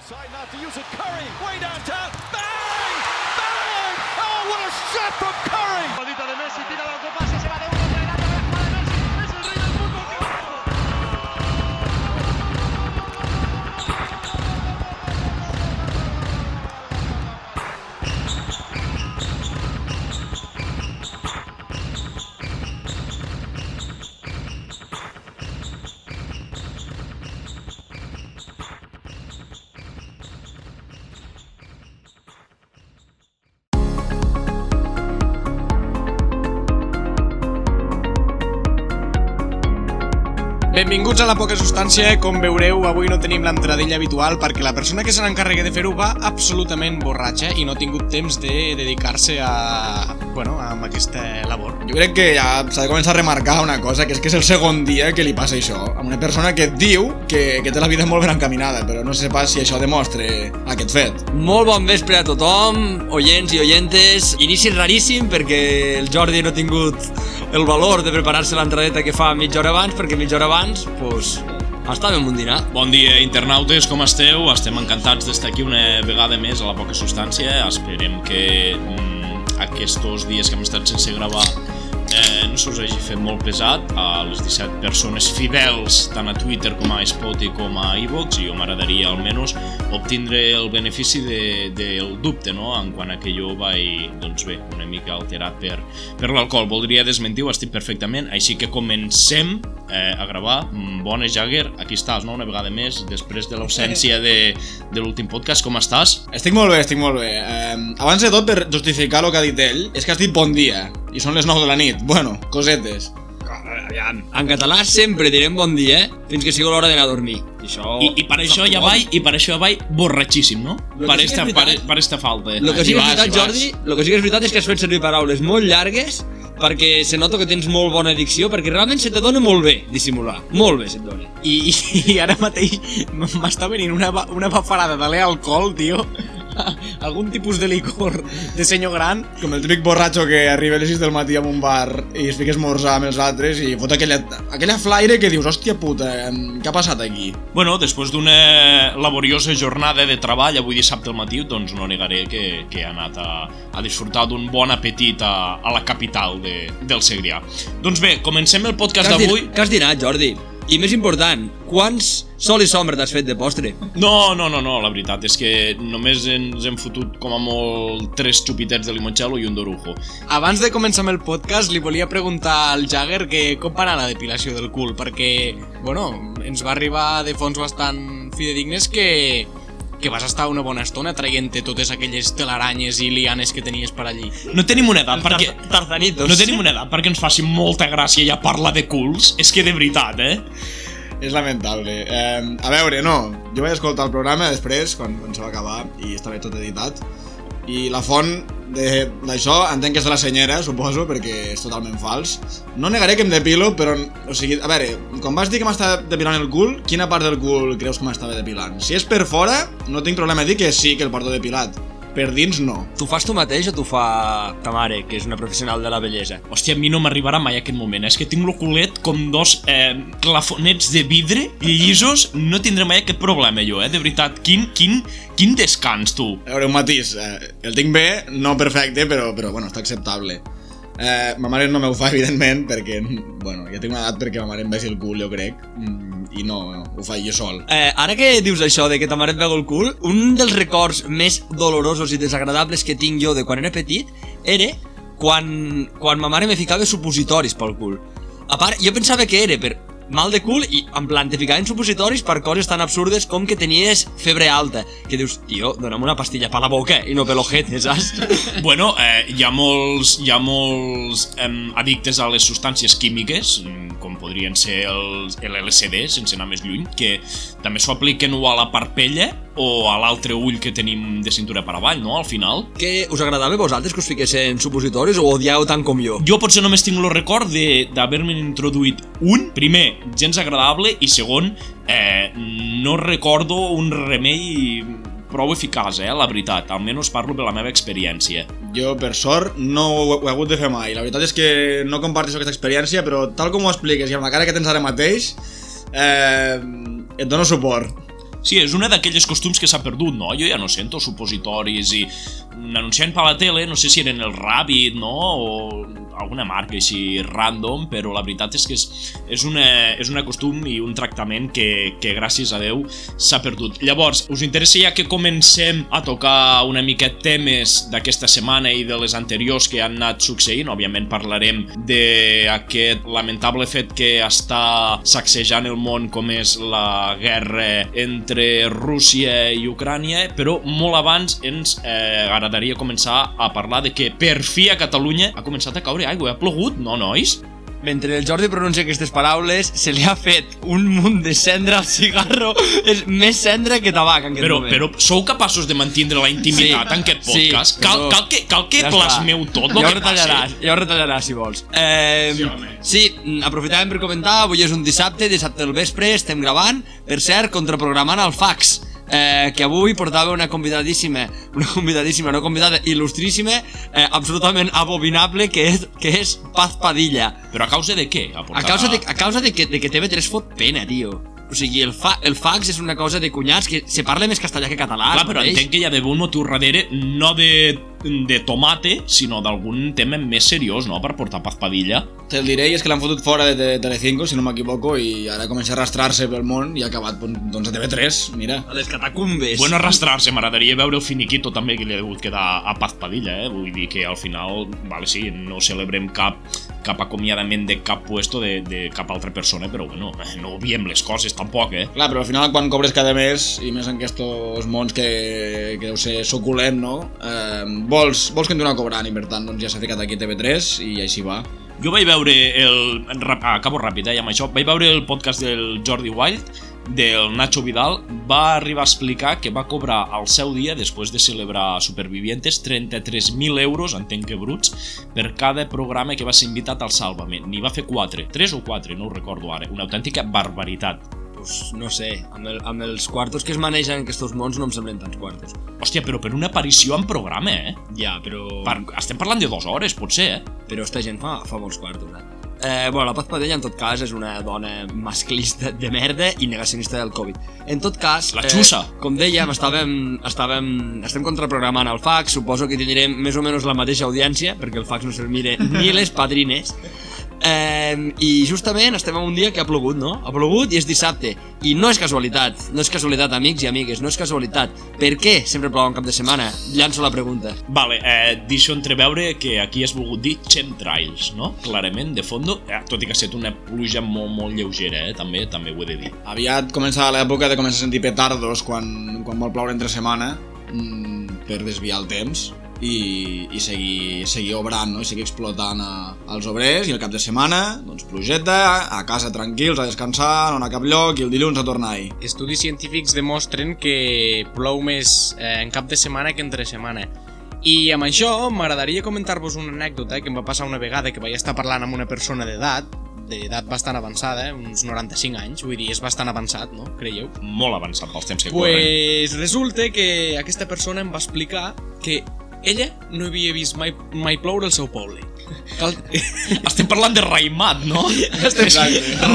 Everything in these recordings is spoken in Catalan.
Decide not to use it. Curry, way downtown. Bang! Bang! Oh, what a shot from Curry! Benvinguts a la poca substància. Com veureu, avui no tenim l'entradilla habitual perquè la persona que se n'encarregui de fer-ho va absolutament borratxa i no ha tingut temps de dedicar-se a... bueno, a aquesta labor. Jo crec que ja s'ha de començar a remarcar una cosa, que és que és el segon dia que li passa això, a una persona que diu que, que té la vida molt ben encaminada, però no sé pas si això demostra aquest fet. Molt bon vespre a tothom, oients i oyentes. Inici raríssim perquè el Jordi no ha tingut el valor de preparar-se l'entradeta que fa mitja hora abans, perquè mitja hora abans, pues, estàvem un dinar. Bon dia, internautes, com esteu? Estem encantats d'estar aquí una vegada més a la poca substància. Esperem que mm, aquests dies que hem estat sense gravar eh, no se us hagi fet molt pesat a les 17 persones fidels tant a Twitter com a Spotify com a iVox i jo m'agradaria almenys obtindre el benefici de, del dubte no? en quant a que jo vaig doncs bé, una mica alterat per, per l'alcohol voldria desmentir-ho, estic perfectament així que comencem eh, a gravar Mm, Bones Jagger, aquí estàs no? una vegada més després de l'ausència de, de l'últim podcast, com estàs? Estic molt bé, estic molt bé. Eh, abans de tot, per justificar el que ha dit ell, és que has dit bon dia, i són les 9 de la nit. Bueno, cosetes. Aviam. En català sempre direm bon dia, eh? fins que sigui l'hora d'anar a dormir. I això... I, i per això ja vaig, i per això ja vaig borratxíssim, no? Per sí que esta, és per, per esta falta. Lo que sí que és veritat. Jordi, lo que sí que és veritat és que has fet servir paraules molt llargues perquè se nota que tens molt bona dicció, perquè realment se te dona molt bé dissimular. Molt bé se et dona. I, i ara mateix m'està venint una, una bafarada d'aler alcohol, tio. Algun tipus de licor de senyor gran. Com el típic borratxo que arriba a les 6 del matí a un bar i es fica a esmorzar amb els altres i fot aquella, aquella flaire que dius, hòstia puta, què ha passat aquí? Bueno, després d'una laboriosa jornada de treball avui dissabte al matí, doncs no negaré que, que he anat a, a disfrutar d'un bon apetit a, a la capital de, del Segrià. Doncs bé, comencem el podcast d'avui. què has dinat, Jordi? I més important, quants sol i sombra t'has fet de postre? No, no, no, no, la veritat és que només ens hem fotut com a molt tres xupitets de limoncello i un d'orujo. Abans de començar amb el podcast, li volia preguntar al Jagger que com va anar la depilació del cul, perquè, bueno, ens va arribar de fons bastant fidedignes que que vas estar una bona estona traient-te totes aquelles telaranyes i lianes que tenies per allí. No tenim una edat perquè... Tarzanitos. No tenim una edat perquè ens faci molta gràcia ja parlar de culs. És que de veritat, eh? És lamentable. Eh, a veure, no, jo vaig escoltar el programa després, quan, quan se va acabar, i estava tot editat, i la font d'això entenc que és de la senyera, suposo, perquè és totalment fals. No negaré que em depilo, però, o sigui, a veure, quan vas dir que m'estava depilant el cul, quina part del cul creus que m'estava depilant? Si és per fora, no tinc problema a dir que sí que el porto depilat. Per dins, no. Tu fas tu mateix o tu fa ta mare, que és una professional de la bellesa? Hòstia, a mi no m'arribarà mai aquest moment. eh? És que tinc el culet com dos eh, clafonets de vidre i llisos. No tindré mai aquest problema, jo, eh? De veritat, quin, quin, quin descans, tu. A veure, un matís, eh, el tinc bé, no perfecte, però, però bueno, està acceptable. Eh, ma mare no me ho fa, evidentment, perquè, bueno, ja tinc una edat perquè ma mare em besi el cul, jo crec, mm, i no, no, ho faig jo sol. Eh, ara que dius això de que ta mare et veu el cul, un dels records més dolorosos i desagradables que tinc jo de quan era petit era quan, quan ma mare me ficava supositoris pel cul. A part, jo pensava que era per mal de cul i en plan te ficaven supositoris per coses tan absurdes com que tenies febre alta que dius, tio, dona'm una pastilla per la boca i no per l'ojete, saps? Bueno, eh, hi ha molts, hi ha molts eh, addictes a les substàncies químiques, mm, com podrien ser els, l'LSD, sense anar més lluny, que també s'ho apliquen o a la parpella o a l'altre ull que tenim de cintura per avall, no?, al final. que us agradava a vosaltres que us fiquessin supositoris o odieu tant com jo? Jo potser només tinc el record de- d'haver-me introduït un, primer, gens agradable, i segon, eh, no recordo un remei prou eficaç, eh, la veritat. Almenys parlo per la meva experiència. Jo, per sort, no ho, ho he hagut de fer mai. La veritat és que no comparteixo aquesta experiència, però tal com ho expliques i amb la cara que tens ara mateix, eh, et dono suport. Sí, és una d'aquelles costums que s'ha perdut, no? Jo ja no sento supositoris i anunciant per la tele, no sé si eren el Rabbit, no? O alguna marca així random, però la veritat és que és, és, una, és una costum i un tractament que, que gràcies a Déu s'ha perdut. Llavors, us interessa ja que comencem a tocar una mica temes d'aquesta setmana i de les anteriors que han anat succeint? Òbviament parlarem d'aquest lamentable fet que està sacsejant el món com és la guerra entre Rússia i Ucrània, però molt abans ens eh, agradaria començar a parlar de que per fi a Catalunya ha començat a caure aigua. Ha plogut, no, nois? Mentre el Jordi pronuncia aquestes paraules, se li ha fet un munt de cendra al cigarro. És més cendra que tabac en aquest Però, moment. però sou capaços de mantindre la intimitat Sí. en aquest Sí, podcast? cal, però- cal que, cal que Ja plasmeu està. tot ja el ho que retallaràs, passi. ja ho retallaràs si vols. Eh, Sí, home. sí, mm, aprofitàvem per comentar, avui és un dissabte, dissabte del vespre, estem gravant, per cert, contraprogramant el fax. Eh, que avui portava una convidadíssima, una convidadíssima, no convidada, il·lustríssima, eh, absolutament abominable, que és, que és Paz Padilla. Però a causa de què? A portat causa, de, a causa de, que, de que TV3 fot pena, tio. O sigui, el, fa, el fax és una cosa de cunyats que se parla més castellà que català. Clar, però entenc que hi ha d'haver un motiu darrere no de, de tomate, sinó d'algun tema més seriós, no?, per portar Paz Padilla. Te'l diré, i és que l'han fotut fora de, de Telecinco, si no m'equivoco, i ara comença a arrastrar-se pel món i ha acabat doncs, a TV3, mira. A les catacumbes. Bueno, arrastrar-se, m'agradaria veure el finiquito també que li ha degut quedar a Paz Padilla, eh? Vull dir que al final, vale, sí, no celebrem cap cap acomiadament de cap puesto de, de cap altra persona, però bueno, no obviem les coses tampoc, eh? Clar, però al final quan cobres cada mes, i més en aquests mons que, que deu ser suculent, no? Eh, vols, vols continuar cobrant i per tant doncs, ja s'ha ficat aquí a TV3 i així va. Jo vaig veure el... Acabo ràpid, eh, amb això. Vaig veure el podcast del Jordi Wild, del Nacho Vidal, va arribar a explicar que va cobrar al seu dia, després de celebrar Supervivientes, 33.000 euros, entenc que bruts, per cada programa que va ser invitat al Sálvame. N'hi va fer 4, 3 o 4, no ho recordo ara. Una autèntica barbaritat. Pues, no sé, amb, el, amb els quartos que es manegen en aquests mons no em semblen tants quartos. Hòstia, però per una aparició en programa, eh? Ja, però... Per, estem parlant de dues hores, potser, eh? Però esta gent fa, fa molts quartos, eh? Eh, bueno, la Paz Padella, en tot cas, és una dona masclista de merda i negacionista del Covid. En tot cas... La xussa. Eh, com dèiem, estàvem, estàvem, estem contraprogramant el fax, suposo que tindrem més o menys la mateixa audiència, perquè el fax no se'l mire ni les padrines. Eh, I justament estem en un dia que ha plogut, no? Ha plogut i és dissabte. I no és casualitat, no és casualitat, amics i amigues, no és casualitat. Per què sempre plou en cap de setmana? Llanço la pregunta. Vale, eh, deixo entreveure que aquí has volgut dir chemtrails, no? Clarament, de fondo, eh, tot i que ha estat una pluja molt, molt lleugera, eh? també també ho he de dir. Aviat començava l'època de començar a sentir petardos quan, quan vol ploure entre setmana mm, per desviar el temps i, i seguir, seguir obrant no? i seguir explotant a, als obrers i el cap de setmana, doncs plogeta, a casa tranquils, a descansar, no anar a cap lloc i el dilluns a tornar-hi. Estudis científics demostren que plou més eh, en cap de setmana que entre setmana. I amb això m'agradaria comentar-vos una anècdota que em va passar una vegada que vaig estar parlant amb una persona d'edat, d'edat bastant avançada, eh, uns 95 anys, vull dir, és bastant avançat, no? Creieu? Molt avançat pels temps que corren. Pues resulta que aquesta persona em va explicar que ella no havia vist mai, mai ploure al seu poble. Cal... Estem parlant de Raimat, no?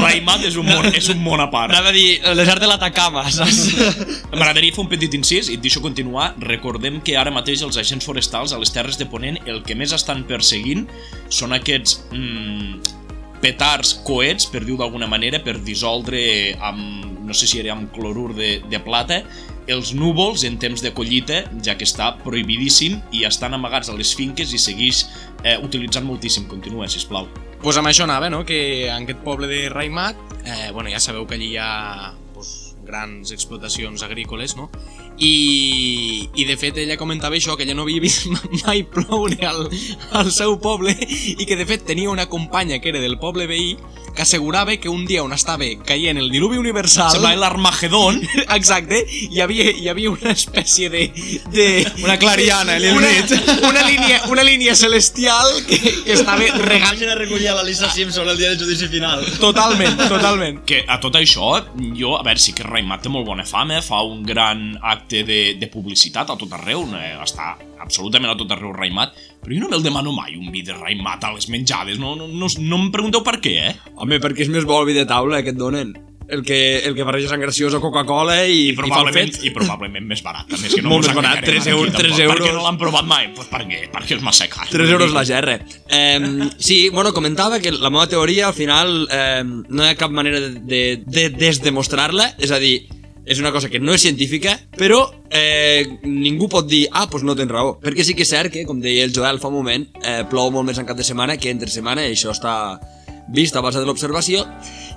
Raimat és un món, és un món a part. Anava a dir, el desert de l'Atacama, saps? M'agradaria fer un petit incís i et deixo continuar. Recordem que ara mateix els agents forestals a les Terres de Ponent el que més estan perseguint són aquests mm, petards coets, per dir-ho d'alguna manera, per dissoldre amb, no sé si era amb clorur de, de plata, els núvols en temps de collita, ja que està prohibidíssim i estan amagats a les finques i segueix eh, utilitzant moltíssim. Continua, sisplau. pues amb això anava, no? Que en aquest poble de Raimat, eh, bueno, ja sabeu que allí hi ha pues, grans explotacions agrícoles, no? I, I de fet ella comentava això, que ella no havia vist mai ploure al, al seu poble i que de fet tenia una companya que era del poble veí que assegurava que un dia on estava caient el diluvi universal... Sembla l'Armagedon. Exacte, hi havia, hi havia una espècie de... de Una clariana, li una, dit. una, línia, una línia celestial que, que estava regant Imagina recollir a la Lisa Simpson el dia del judici final. totalment, totalment. que a tot això, jo, a veure, sí que Raimat té molt bona fama, fa un gran acte de, de publicitat a tot arreu, eh, està absolutament a tot arreu Raimat, però jo no me'l demano mai un vi de Raimat a les menjades, no, no, no, no em pregunteu per què, eh? Home, perquè és més bo el vi de taula que et donen. el que, el que barreja sang graciosa Coca-Cola i, I i probablement, fet. i probablement més barat, també. És que no Molt més barat, enganyarem 3 aquí euros, tampoc. 3 Per què euros. no l'han provat mai? Pues per què? Perquè és massa car. 3 euros la gerra. Eh, sí, bueno, comentava que la meva teoria al final eh, no hi ha cap manera de, de, de desdemostrar-la, és a dir, és una cosa que no és científica, però eh, ningú pot dir, ah, doncs no tens raó. Perquè sí que és cert que, com deia el Joel fa un moment, eh, plou molt més en cap de setmana que entre setmana, i això està vist a base de l'observació,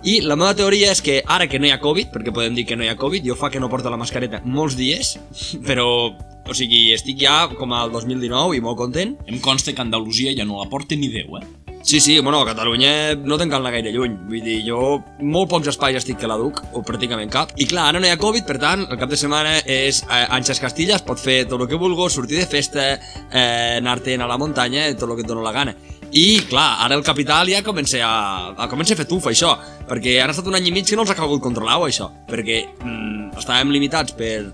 i la meva teoria és que ara que no hi ha Covid, perquè podem dir que no hi ha Covid, jo fa que no porto la mascareta molts dies, però, o sigui, estic ja com al 2019 i molt content, Em consta que Andalusia ja no la porta ni Déu, eh? Sí, sí, bueno, a Catalunya no te'n cal anar gaire lluny. Vull dir, jo molt pocs espais estic que la duc, o pràcticament cap. I clar, ara no hi ha Covid, per tant, el cap de setmana és eh, Anxes Castillas, pot fer tot el que vulgui, sortir de festa, eh, anar-te'n a la muntanya, tot el que et dona la gana. I, clar, ara el capital ja comença a, a, comença a fer tuf, això, perquè han estat un any i mig que no els ha calgut controlar això, perquè mm, estàvem limitats per,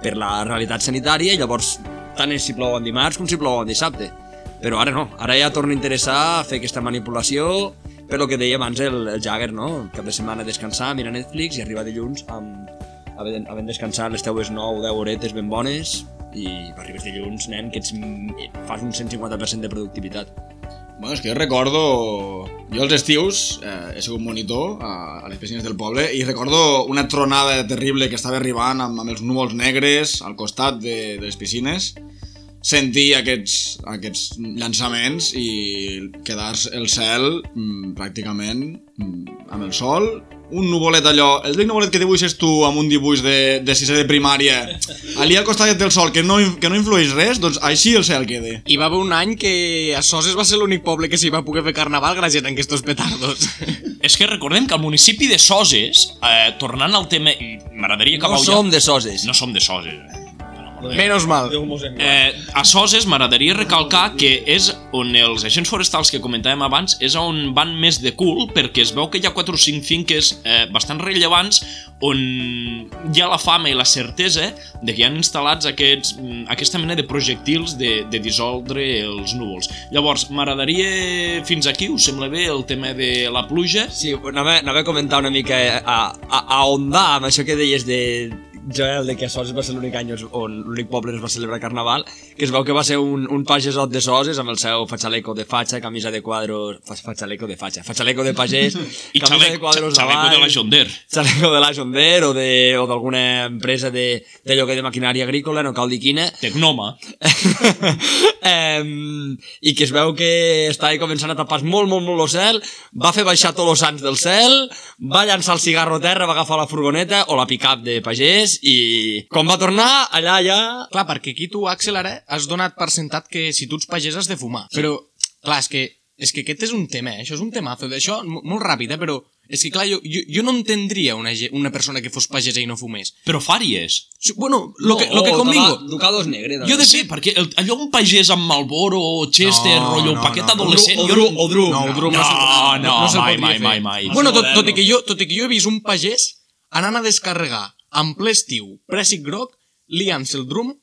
per la realitat sanitària i llavors tant és si plou en dimarts com si plou en dissabte. Però ara no, ara ja torna a interessar fer aquesta manipulació per lo que deia abans el, el Jagger, no? Cap de setmana descansar, mirar Netflix i arribar dilluns amb, havent, havent descansat les teues 9 o 10 horetes ben bones i arribes dilluns, nen, que ets, fas un 150% de productivitat. Bueno, és que jo recordo... Jo els estius eh, he sigut monitor a, a les piscines del poble i recordo una tronada terrible que estava arribant amb, amb els núvols negres al costat de, de les piscines. Sentir aquests, aquests llançaments i quedar el cel mm, pràcticament mm, amb el sol un nuvolet allò, el típic nuvolet que dibuixes tu amb un dibuix de, de sisè de primària allí al costat del sol que no, que no influeix res, doncs així el cel queda Hi va haver un any que a Soses va ser l'únic poble que s'hi va poder fer carnaval gràcies a aquests petardos. És que recordem que al municipi de Soses, eh, tornant al tema... i M'agradaria que No som de Soses. No som de Soses. Eh. Menos mal. Eh, a Soses m'agradaria recalcar que és on els agents forestals que comentàvem abans és on van més de cul perquè es veu que hi ha 4 o 5 finques eh, bastant rellevants on hi ha la fama i la certesa de que hi han instal·lats aquests, mm, aquesta mena de projectils de, de dissoldre els núvols. Llavors, m'agradaria fins aquí, us sembla bé el tema de la pluja? Sí, anava, anava a comentar una mica, a, a, a ondar amb això que deies de Joel, de que a Soses va ser l'únic any on l'únic poble on es va celebrar Carnaval, que es veu que va ser un, un pagesot de Soses amb el seu fatxaleco de fatxa, camisa de quadros... fa- Fatxaleco de fatxa, fatxaleco de pagès, I camisa xaleco, de quadros xaleco de la Jonder. xaleco de la Jonder o de- o d'alguna empresa de, de lloguer de maquinària agrícola, no cal dir quina, Tecnoma. um, i que es veu que estava començant a tapar molt, molt, molt el cel, va fer baixar tots els sants del cel, va llançar el cigarro a terra, va agafar la furgoneta o la pick-up de pagès i quan va tornar, allà ja... Clar, perquè aquí tu, Axel, ara has donat per sentat que si tu ets pagès has de fumar. Però, clar, és que, és que aquest és un tema, eh? això és un temazo. D'això, mo- molt ràpid, eh? però és que, clar, jo, jo, jo no entendria una, una persona que fos pagesa i no fumés. Però fàries. Sí, Bueno, lo que, lo que conmigo. Ducados negre. Jo de ser, perquè el, allò un pagès amb Malboro o Chester, No, rotllo, no, paquet no. adolescent... O Dru, no- o Dru. No, o Dru No, se'l- no, se'l mai, podria mai, fer. mai, mai. Bueno, tot, tot, i que jo, tot i que jo he vist un pagès anant a descarregar en ple estiu, prèssic groc, liant-se el drum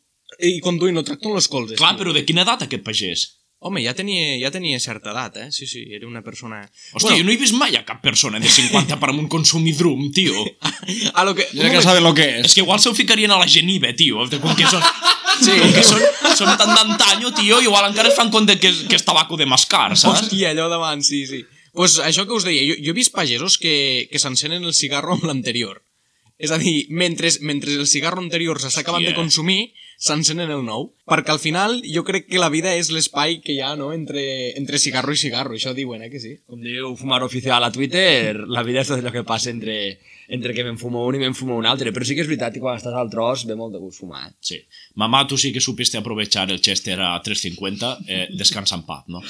i conduint el tractor en les colzes. Clar, però de quina edat aquest pagès? Home, ja tenia, ja tenia certa edat, eh? Sí, sí, era una persona... Hòstia, jo no he vist mai a cap persona de 50 per amunt consumir drum, tio. A lo que... Ja que saben lo que és. És que igual se'l ficarien a la genive, tio. Com que són, sí. com que són, són tan d'antanyo, tio, igual encara es fan compte que, és- que és tabaco de mascar, saps? Hòstia, allò davant, sí, sí. Pues això que us deia, jo, jo he vist pagesos que, que s'encenen el cigarro amb l'anterior. És a dir, mentre, mentre el cigarro anterior s'està acabant de Hòstia. consumir, s'encenen el nou. Perquè al final jo crec que la vida és l'espai que hi ha, no?, entre, entre cigarro i cigarro. Això diuen, eh, que sí? Com diu Fumar Oficial a Twitter, la vida és tot allò que passa entre, entre que me'n fumo un i me'n fumo un altre. Però sí que és veritat que quan estàs al tros ve molt de gust fumar, eh? Sí. Mamà, tu sí que supiste aprovechar el Chester a 3.50, eh, descansa en paz, no?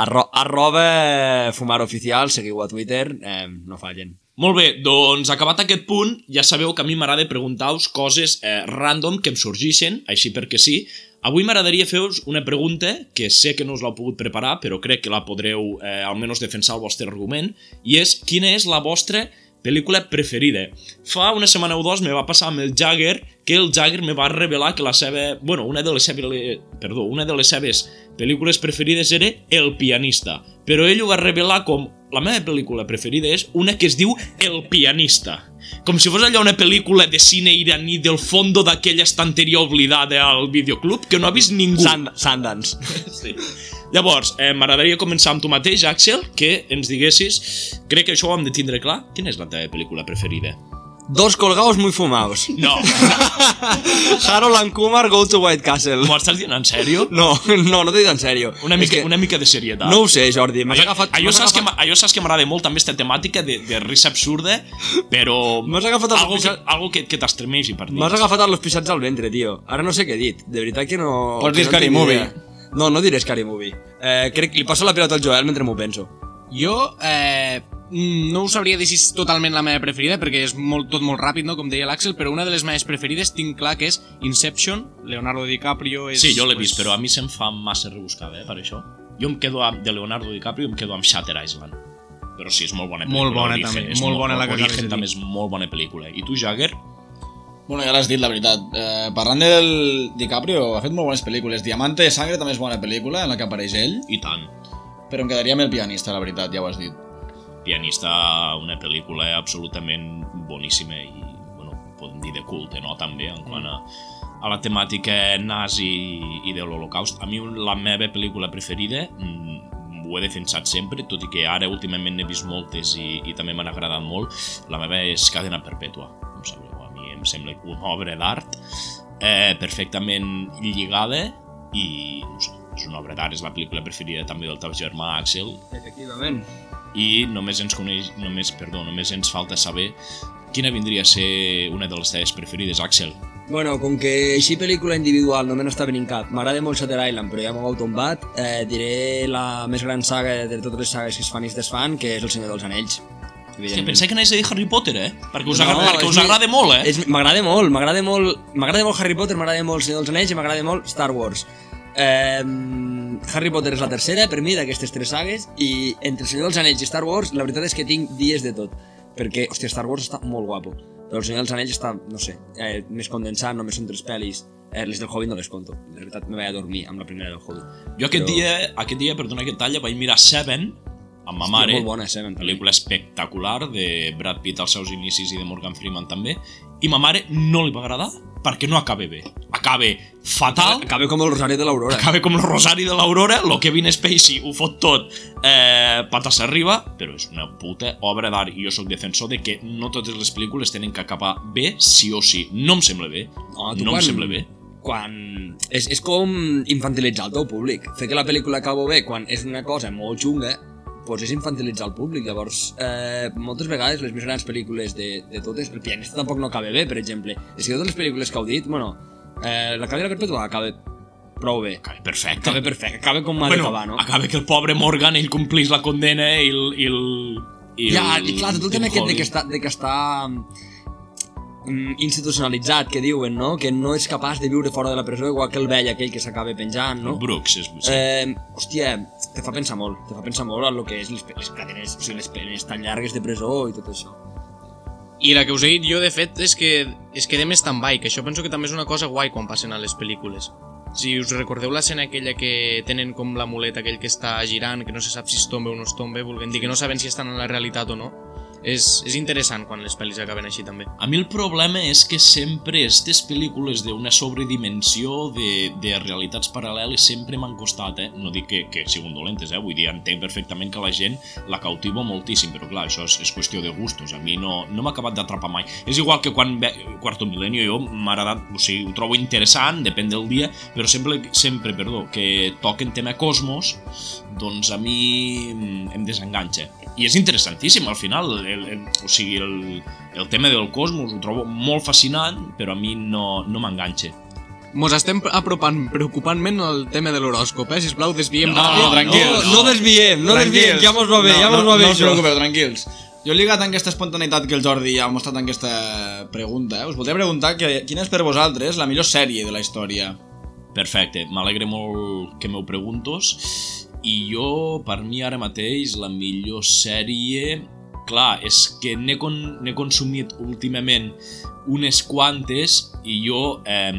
Arro arroba Fumar Oficial, seguiu a Twitter, eh, no fallen. Molt bé, doncs acabat aquest punt, ja sabeu que a mi m'agrada preguntar-vos coses eh, random que em sorgixen, així perquè sí. Avui m'agradaria fer-vos una pregunta que sé que no us l'heu pogut preparar, però crec que la podreu eh, almenys defensar el vostre argument, i és quina és la vostra pel·lícula preferida. Fa una setmana o dos me va passar amb el Jagger que el Jagger me va revelar que la seva... Bueno, una de les seves... Perdó, una de les seves pel·lícules preferides era El pianista. Però ell ho va revelar com la meva pel·lícula preferida és una que es diu El pianista. Com si fos allò una pel·lícula de cine iraní del fondo d'aquella estanteria oblidada al videoclub que no ha vist ningú. Sand Sundance. Sí. Llavors, eh, m'agradaria començar amb tu mateix, Axel, que ens diguessis, crec que això ho hem de tindre clar, quina és la teva pel·lícula preferida? Dos colgados muy fumados. No, Harold and Kumar go to White Castle. m'ho estàs dient en sèrio? No, no, no t'ho dic en sèrio. Una mica, que una mica de serietat. No ho sé, Jordi. M'has agafat... allò, saps que, agafat- m'a- allò saps que m'agrada molt també esta temàtica de, de risa absurda, però M'has agafat algo, que, algo que, que t'estremeixi per dins. M'has agafat els pixats al ventre, tio. Ara no sé què he dit. De veritat que no... Pots que dir no Scary Movie. idea. No, no diré Scary Movie. Eh, crec que li passo la pilota al Joel mentre m'ho penso. Jo eh, no us sabria dir si és totalment la meva preferida, perquè és molt, tot molt ràpid, no? com deia l'Àxel, però una de les meves preferides tinc clar que és Inception, Leonardo DiCaprio és... Sí, jo l'he vist, pues, però a mi se'm fa massa rebuscada, eh, per això. Jo em quedo amb, de Leonardo DiCaprio em quedo amb Shutter Island. Però sí, és molt bona pel·lícula. Molt bona, Origen, també, és molt bona la que acabes de dir. també és molt bona pel·lícula. I tu, Jagger? Bueno, ja l'has dit, la veritat. Eh, parlant del DiCaprio, ha fet molt bones pel·lícules. Diamante de Sangre també és bona pel·lícula, en la que apareix ell, I tant. Però em quedaria amb el pianista, la veritat, ja ho has dit. Pianista, una pel·lícula absolutament boníssima i, bueno, podem dir de culte, no?, també, en quant a, a la temàtica nazi i de l'Holocaust. A mi la meva pel·lícula preferida, mm, ho he defensat sempre, tot i que ara últimament n'he vist moltes i, i també m'han agradat molt, la meva és Cadena Perpètua, em sembla, a mi em sembla una obra d'art eh, perfectament lligada i, no sé, és una obra d'art, és la pel·lícula preferida també del teu germà Axel, Efectivament. i només ens coneix, només, perdó, només ens falta saber quina vindria a ser una de les teves preferides, Axel. Bueno, com que així pel·lícula individual no me n'està venint cap, m'agrada molt Shutter Island, però ja m'ho heu tombat, eh, diré la més gran saga de totes les sagues que es fan i es desfan, que és El Senyor dels Anells. Hòstia, pensava que anaves a dir Harry Potter, eh? Perquè us, No, agrada, perquè us mi- agrada molt, eh? És- M'agrada molt, m'agrada molt, m'agrada molt Harry Potter, m'agrada molt Senyor dels Anells i m'agrada molt Star Wars. Eh, Harry Potter és la tercera per mi d'aquestes tres sagues i entre El Senyor dels Anells i Star Wars la veritat és que tinc dies de tot perquè, hòstia, Star Wars està molt guapo però El Senyor dels Anells està, no sé, eh, més condensat, només són tres pel·lis eh, les del Hobbit no les conto, la veritat me vaig a dormir amb la primera del Hobbit. Jo aquest però- dia, aquest dia, perdona que talla, vaig mirar Seven amb ma mare. molt bona, també. Pel·lícula espectacular de Brad Pitt als seus inicis i de Morgan Freeman també. I ma mare no li va agradar perquè no acaba bé. Acaba fatal, acaba com el Rosari de l'Aurora acaba com el Rosari de l'Aurora, lo Kevin Spacey ho fot tot eh, patas arriba, però és una puta obra d'art i jo sóc defensor de que no totes les pel·lícules tenen que acabar bé sí o sí. No em sembla bé. No, no quan- em sembla bé. quan... És, és com infantilitzar el teu públic. Fer que la pel·lícula acaba bé quan és una cosa molt xunga, doncs és infantilitzar el públic. Llavors, eh, moltes vegades les més grans pel·lícules de, de totes, el pianista tampoc no acaba bé, per exemple. És que totes les pel·lícules que heu dit, bueno, eh, la cadena perpètua acaba prou bé. Acaba perfecte. Acaba perfecte, acaba com ha bueno, d'acabar, no? acaba que el pobre Morgan ell complís la condena i el... I el i Ja, i clar, tot el tema aquest de que està, de que està institucionalitzat, que diuen, no? Que no és capaç de viure fora de la presó, igual que el vell aquell que s'acaba penjant, no? Brooks, és, sí. Eh, hòstia, te fa pensar molt, te fa pensar molt en el que és les, les cadenes, o sigui, les penes tan llargues de presó i tot això. I la que us he dit jo, de fet, és que es quedem stand-by, que això penso que també és una cosa guai quan passen a les pel·lícules. Si us recordeu l'escena aquella que tenen com l'amulet aquell que està girant, que no se sap si es tomba o no es tomba, volguem dir que no saben si estan en la realitat o no, és, és interessant quan les pel·lis acaben així també. A mi el problema és que sempre aquestes pel·lícules d'una sobredimensió de, de realitats paral·leles sempre m'han costat, eh? No dic que, que siguin dolentes, eh? Vull dir, entenc perfectament que la gent la cautiva moltíssim, però clar, això és, és qüestió de gustos. A mi no, no m'ha acabat d'atrapar mai. És igual que quan ve Quarto Milenio jo m'ha agradat, o sigui, ho trobo interessant, depèn del dia, però sempre, sempre perdó, que toquen tema cosmos, doncs a mi mm, em desenganxa. I és interessantíssim, al final, el, el, o sigui, el, el tema del cosmos ho trobo molt fascinant, però a mi no, no m'enganxa. Mos estem apropant preocupantment al tema de l'horòscop, eh? Sisplau, desviem No, no, tranquils. No, no desviem, no Tranquils. desviem, ja mos va bé, no, ja mos no, va bé no us això. preocupeu, tranquils. Jo lligat amb aquesta espontaneïtat que el Jordi ha mostrat en aquesta pregunta, eh, us voldria preguntar que, quina és per vosaltres la millor sèrie de la història? Perfecte, m'alegre molt que m'ho preguntos i jo, per mi ara mateix, la millor sèrie clar, és que n'he con consumit últimament unes quantes i jo eh,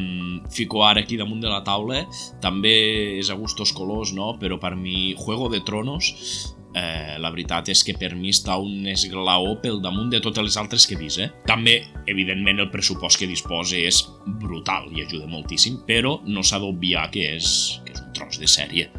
fico ara aquí damunt de la taula també és a gustos colors, no? però per mi Juego de Tronos eh, la veritat és que per mi està un esglaó pel damunt de totes les altres que he vist, eh? També, evidentment, el pressupost que disposa és brutal i ajuda moltíssim, però no s'ha d'obviar que, és, que és un tros de sèrie.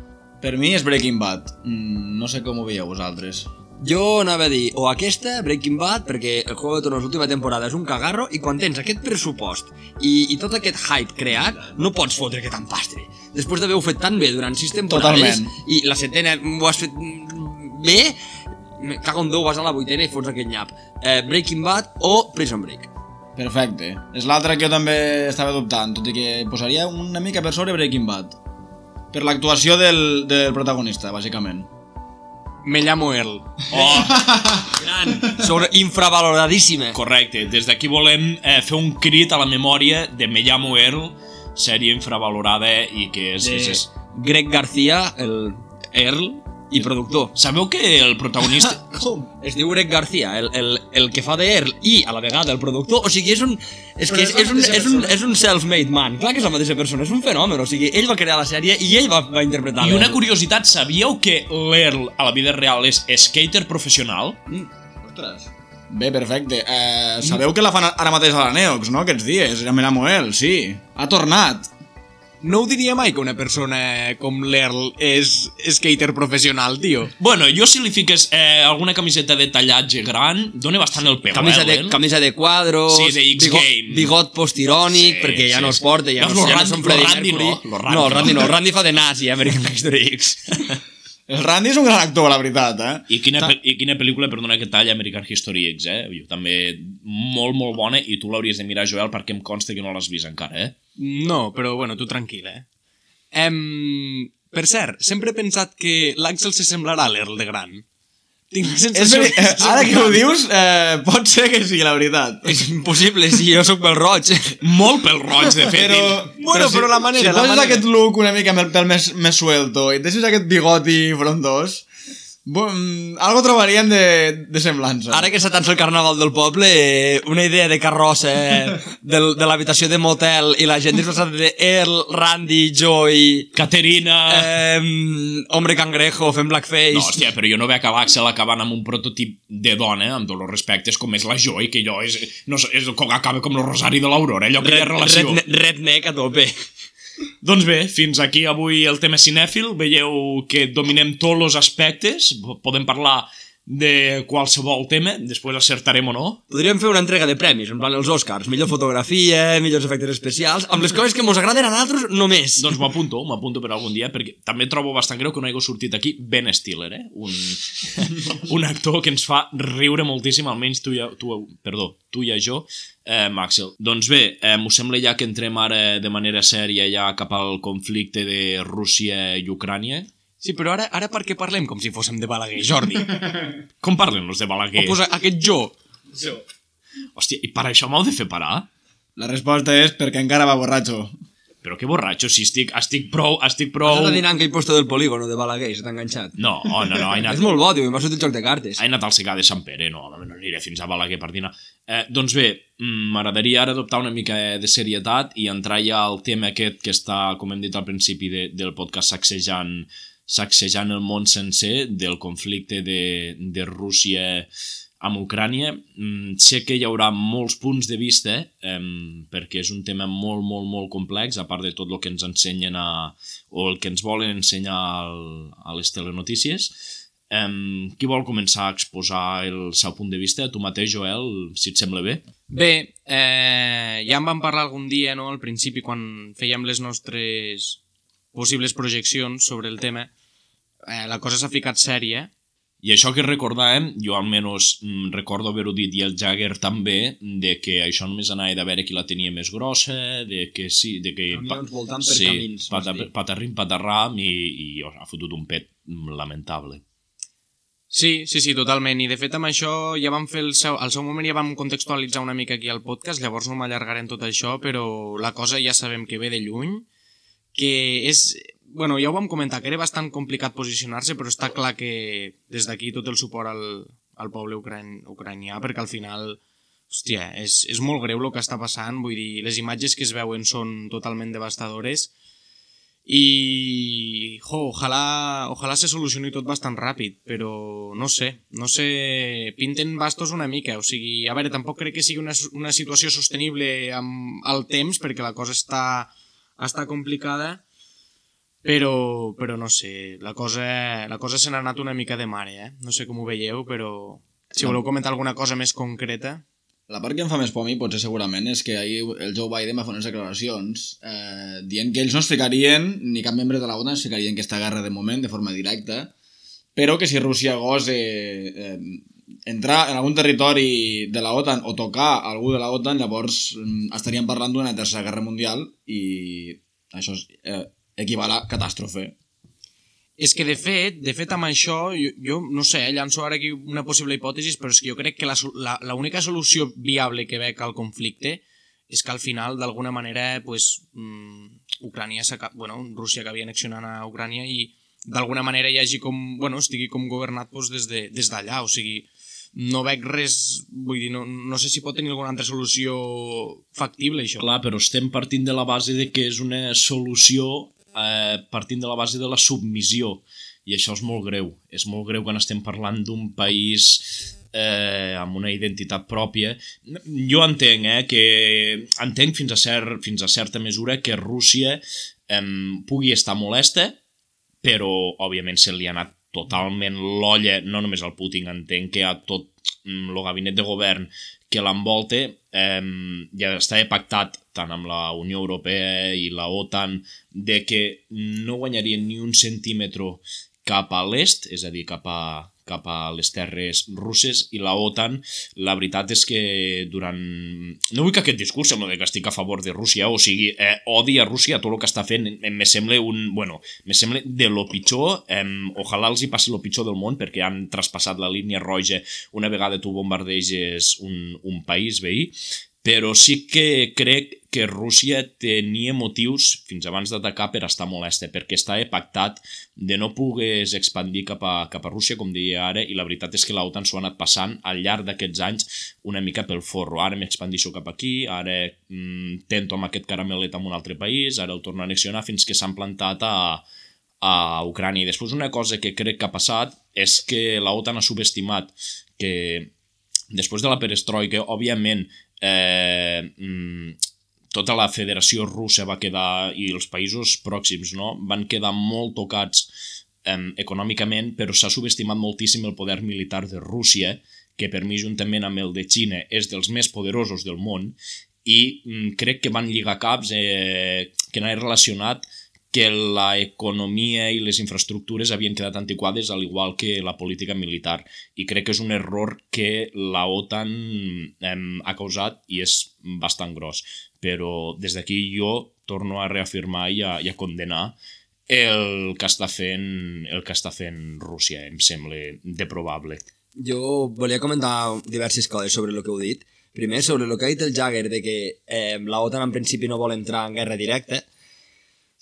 Per mi és Breaking Bad. Mm, no sé com ho veieu vosaltres. Jo anava a dir, o aquesta, Breaking Bad, perquè el Juego de Tronos l'última temporada és un cagarro, i quan tens aquest pressupost i, i tot aquest hype creat, no pots fotre que tant pastre. Després d'haver-ho fet tan bé durant sis temporades, Totalment. i la setena ho has fet mm, bé, me cago en Déu, vas a la vuitena i fots aquell nyap. Eh, Breaking Bad o Prison Break. Perfecte. És l'altra que jo també estava dubtant, tot i que posaria una mica per sobre Breaking Bad. Per l'actuació del, del protagonista, bàsicament. Me llamo Earl. Oh, Sobre infravaloradíssima. correcte. Des d'aquí volem eh, fer un crit a la memòria de Me llamo Earl, sèrie infravalorada i que és... De és, és... Greg García, el Earl i productor. Sabeu que el protagonista... Com? Es diu Greg García, el, el, el que fa de Earl i a la vegada el productor. O sigui, és un, és que és, és un, és un, és un self-made man. Clar que és la mateixa persona, és un fenomen. O sigui, ell va crear la sèrie i ell va, va interpretar I una curiositat, sabíeu que l'Earl a la vida real és skater professional? Ostres. Bé, perfecte. Eh, sabeu que la fan ara mateix a la Neox, no?, aquests dies. Ja me l'amo ell, sí. Ha tornat. No ho diria mai que una persona com l'Earl és skater professional, tio. Bueno, jo si li fiques eh, alguna camiseta de tallatge gran, dona bastant el pèl, Camisa eh, de, camisa de quadros, Sí, de bigot, bigot postirònic, Sí, perquè ja sí, no es porta, ja No, no, ja no Randy- són Freddie Randy Mercury. no, lo Randy no, el Randy no. no, el Randy fa de nazi, eh, American History X. El Randy és un gran actor, la veritat, eh? I quina, pe I quina pel·lícula, perdona que talla, American History X, eh? Jo també molt, molt bona i tu l'hauries de mirar, Joel, perquè em consta que no l'has vist encara, eh? No, però bueno, tu tranquil, eh? Em... Per cert, sempre he pensat que l'Àxel se semblarà a l'Earl de gran. Tinc la És sensació que se Ara que ho dius, eh, pot ser que sigui la veritat. És impossible, si jo sóc pel roig. Molt pel roig, de fet. Però, Bueno, però la manera, si la poses manera. aquest look una mica amb el pèl més, més suelto i et deixes aquest bigoti frondós, bo, mm, algo trobaríem de, de semblança. Ara que s'atança el carnaval del poble, eh, una idea de carrossa eh, del, de l'habitació de motel i la gent disfressada de Earl, Randy, Joey, Caterina... eh, Hombre Cangrejo, fent blackface... No, hòstia, però jo no veig a l'Axel acabant amb un prototip de dona, amb tots els respectes, com és la Joy, que jo és, no és, com acaba com el Rosari de l'Aurora, allò que hi ha relació. Redneck a tope. Doncs bé, fins aquí avui el tema cinèfil. Veieu que dominem tots els aspectes. Podem parlar de qualsevol tema, després acertarem o no. Podríem fer una entrega de premis, en plan els Oscars, millor fotografia, millors efectes especials, amb les coses que mos agraden a nosaltres només. Doncs m'apunto, m'apunto per algun dia, perquè també trobo bastant greu que no hagi sortit aquí Ben Stiller, eh? Un, un actor que ens fa riure moltíssim, almenys tu i, tu, perdó, tu i jo, eh, Maxel. Doncs bé, eh, m'ho sembla ja que entrem ara de manera sèria ja cap al conflicte de Rússia i Ucrània. Sí, però ara, ara per què parlem com si fóssim de Balaguer, Jordi? Com parlen els de Balaguer? O posa aquest jo. Hòstia, i per això m'heu de fer parar? La resposta és perquè encara va borratxo. Però que borratxo, si estic, estic prou, estic prou... Has de dinar en aquell posto del polígono de Balaguer, se t'ha enganxat. No, no, no, he anat, És molt bo, tio, m'ha sortit el joc de cartes. he anat al Segar de Sant Pere, no, no aniré fins a Balaguer per dinar. Eh, doncs bé, mm, m'agradaria ara adoptar una mica de serietat i entrar ja al tema aquest que està, com hem dit al principi de, del podcast, sacsejant, sacsejant el món sencer del conflicte de, de Rússia amb Ucrània. Mm, sé que hi haurà molts punts de vista, eh, perquè és un tema molt, molt, molt complex, a part de tot el que ens ensenyen a, o el que ens volen ensenyar al, a les telenotícies. Um, qui vol començar a exposar el seu punt de vista? Tu mateix, Joel, si et sembla bé. Bé, eh, ja en vam parlar algun dia, no?, al principi, quan fèiem les nostres possibles projeccions sobre el tema. Eh, la cosa s'ha ficat sèria. I això que recordàvem, jo almenys mm, recordo haver-ho dit i el Jagger també, de que això només anava de veure qui la tenia més grossa, de que sí, de que... Camions voltant per camins, pata, patarrim, patarram, i, i ha fotut un pet lamentable. Sí, sí, sí, totalment. I de fet amb això ja vam fer el seu... Al seu moment ja vam contextualitzar una mica aquí al podcast, llavors no m'allargaré en tot això, però la cosa ja sabem que ve de lluny, que és... Bueno, ja ho vam comentar, que era bastant complicat posicionar-se, però està clar que des d'aquí tot el suport al, al poble ucran ucranià, perquè al final, hòstia, és, és molt greu el que està passant, vull dir, les imatges que es veuen són totalment devastadores i jo, ojalà, ojalà se solucioni tot bastant ràpid, però no sé, no sé, pinten bastos una mica, o sigui, a veure, tampoc crec que sigui una, una situació sostenible amb el temps, perquè la cosa està, està complicada, però, però no sé, la cosa, la cosa se n'ha anat una mica de mare, eh? No sé com ho veieu, però si voleu comentar alguna cosa més concreta... La part que em fa més por a mi, potser segurament, és que ahir el Joe Biden va fer unes declaracions eh, dient que ells no es ficarien, ni cap membre de la OTAN es ficaria en aquesta guerra de moment de forma directa, però que si Rússia gosa eh, entrar en algun territori de la OTAN o tocar algú de la OTAN, llavors mm, estaríem parlant d'una tercera guerra mundial i això és, eh, equival a catàstrofe. És que, de fet, de fet amb això, jo, jo no sé, eh, llanço ara aquí una possible hipòtesi, però és que jo crec que la, la, la única solució viable que veig al conflicte és que al final, d'alguna manera, pues, mm, Ucrània, bueno, Rússia acabi annexionant a Ucrània i d'alguna manera hi hagi com, bueno, estigui com governat pues, des d'allà, de, des o sigui, no veig res, vull dir, no, no sé si pot tenir alguna altra solució factible, això. Clar, però estem partint de la base de que és una solució eh, partint de la base de la submissió i això és molt greu. És molt greu quan estem parlant d'un país eh, amb una identitat pròpia. Jo entenc, eh, que entenc fins a, cert, fins a certa mesura que Rússia eh, pugui estar molesta, però òbviament se li ha anat totalment l'olla, no només al Putin, entenc que a tot el mm, gabinet de govern que l'envolta eh, ja està pactat tant amb la Unió Europea i la OTAN de que no guanyarien ni un centímetre cap a l'est, és a dir, cap a, cap a les terres russes i la OTAN, la veritat és que durant... No vull que aquest discurs sembla que estic a favor de Rússia, o sigui, eh, odi a Rússia tot el que està fent, me sembla un... Bueno, me sembla de lo pitjor, eh, ojalà els hi passi lo pitjor del món perquè han traspassat la línia roja una vegada tu bombardeges un, un país veí, però sí que crec que Rússia tenia motius fins abans d'atacar per estar molesta, perquè estava pactat de no pogués expandir cap a, cap a Rússia, com deia ara, i la veritat és que l'OTAN s'ho ha anat passant al llarg d'aquests anys una mica pel forro. Ara m'expandixo cap aquí, ara mm, tento amb aquest caramelet amb un altre país, ara el torno a annexionar fins que s'han plantat a, a Ucrània. I després una cosa que crec que ha passat és que l'OTAN ha subestimat que després de la perestroika, òbviament, eh, mm, tota la federació russa va quedar, i els països pròxims, no?, van quedar molt tocats eh, econòmicament, però s'ha subestimat moltíssim el poder militar de Rússia, que per mi, juntament amb el de Xina, és dels més poderosos del món, i mm, crec que van lligar caps eh, que n'ha relacionat que la economia i les infraestructures havien quedat antiquades al igual que la política militar i crec que és un error que la OTAN eh, ha causat i és bastant gros però des d'aquí jo torno a reafirmar i a, i a condenar el que està fent el que està fent Rússia, em sembla de probable. Jo volia comentar diverses coses sobre el que heu dit. Primer, sobre el que ha dit el Jagger de que eh, la OTAN en principi no vol entrar en guerra directa,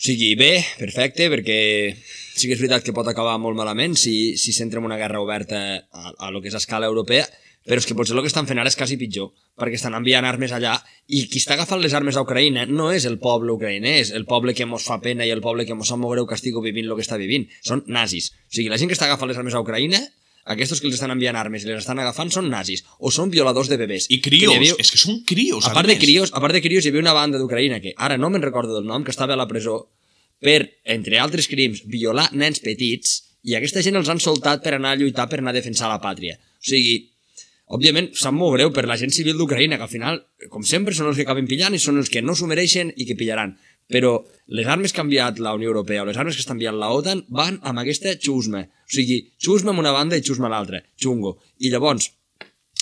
o sigui, bé, perfecte, perquè sí que és veritat que pot acabar molt malament si si s'entra en una guerra oberta a, a lo que és a escala europea, però és que potser el que estan fent ara és quasi pitjor, perquè estan enviant armes allà i qui està agafant les armes a Ucraïna no és el poble ucraïnès, el poble que mos fa pena i el poble que mos sap molt greu que estigui vivint el que està vivint, són nazis. O sigui, la gent que està agafant les armes a Ucraïna aquests que els estan enviant armes i les estan agafant són nazis o són violadors de bebès. I crios, havia... és que són crios, a, a part de crios, a part de crios hi havia una banda d'Ucraïna que ara no me'n recordo del nom, que estava a la presó per, entre altres crims, violar nens petits i aquesta gent els han soltat per anar a lluitar per anar a defensar la pàtria. O sigui, òbviament, sap molt greu per la gent civil d'Ucraïna, que al final, com sempre, són els que acaben pillant i són els que no s'ho mereixen i que pillaran però les armes que ha enviat la Unió Europea o les armes que està enviant la OTAN van amb aquesta xusma. O sigui, xusma amb una banda i xusma a l'altra. Xungo. I llavors,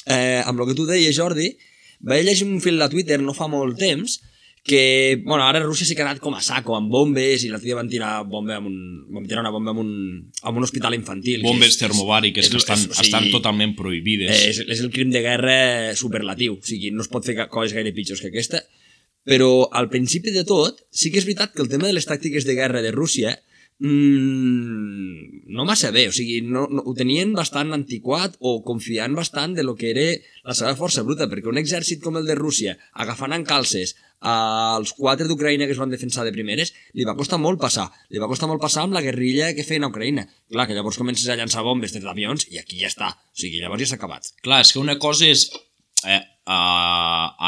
eh, amb el que tu deies, Jordi, vaig llegir un fil a Twitter no fa molt temps que, bueno, ara Rússia s'ha quedat com a saco, amb bombes, i l'altre dia van tirar, bomba amb un, van tirar una bomba amb un, amb un hospital infantil. Bombes és, termobàriques és, que estan, és, o sigui, estan totalment prohibides. És, és el crim de guerra superlatiu, o sigui, no es pot fer coses gaire pitjors que aquesta, però al principi de tot, sí que és veritat que el tema de les tàctiques de guerra de Rússia mm, no massa bé, o sigui, no, no, ho tenien bastant antiquat o confiant bastant de lo que era la seva força bruta, perquè un exèrcit com el de Rússia, agafant en calces als quatre d'Ucraïna que es van defensar de primeres, li va costar molt passar. Li va costar molt passar amb la guerrilla que feien a Ucraïna. Clar, que llavors comences a llançar bombes des d'avions i aquí ja està. O sigui, llavors ja s'ha acabat. Clar, és que una cosa és eh, a,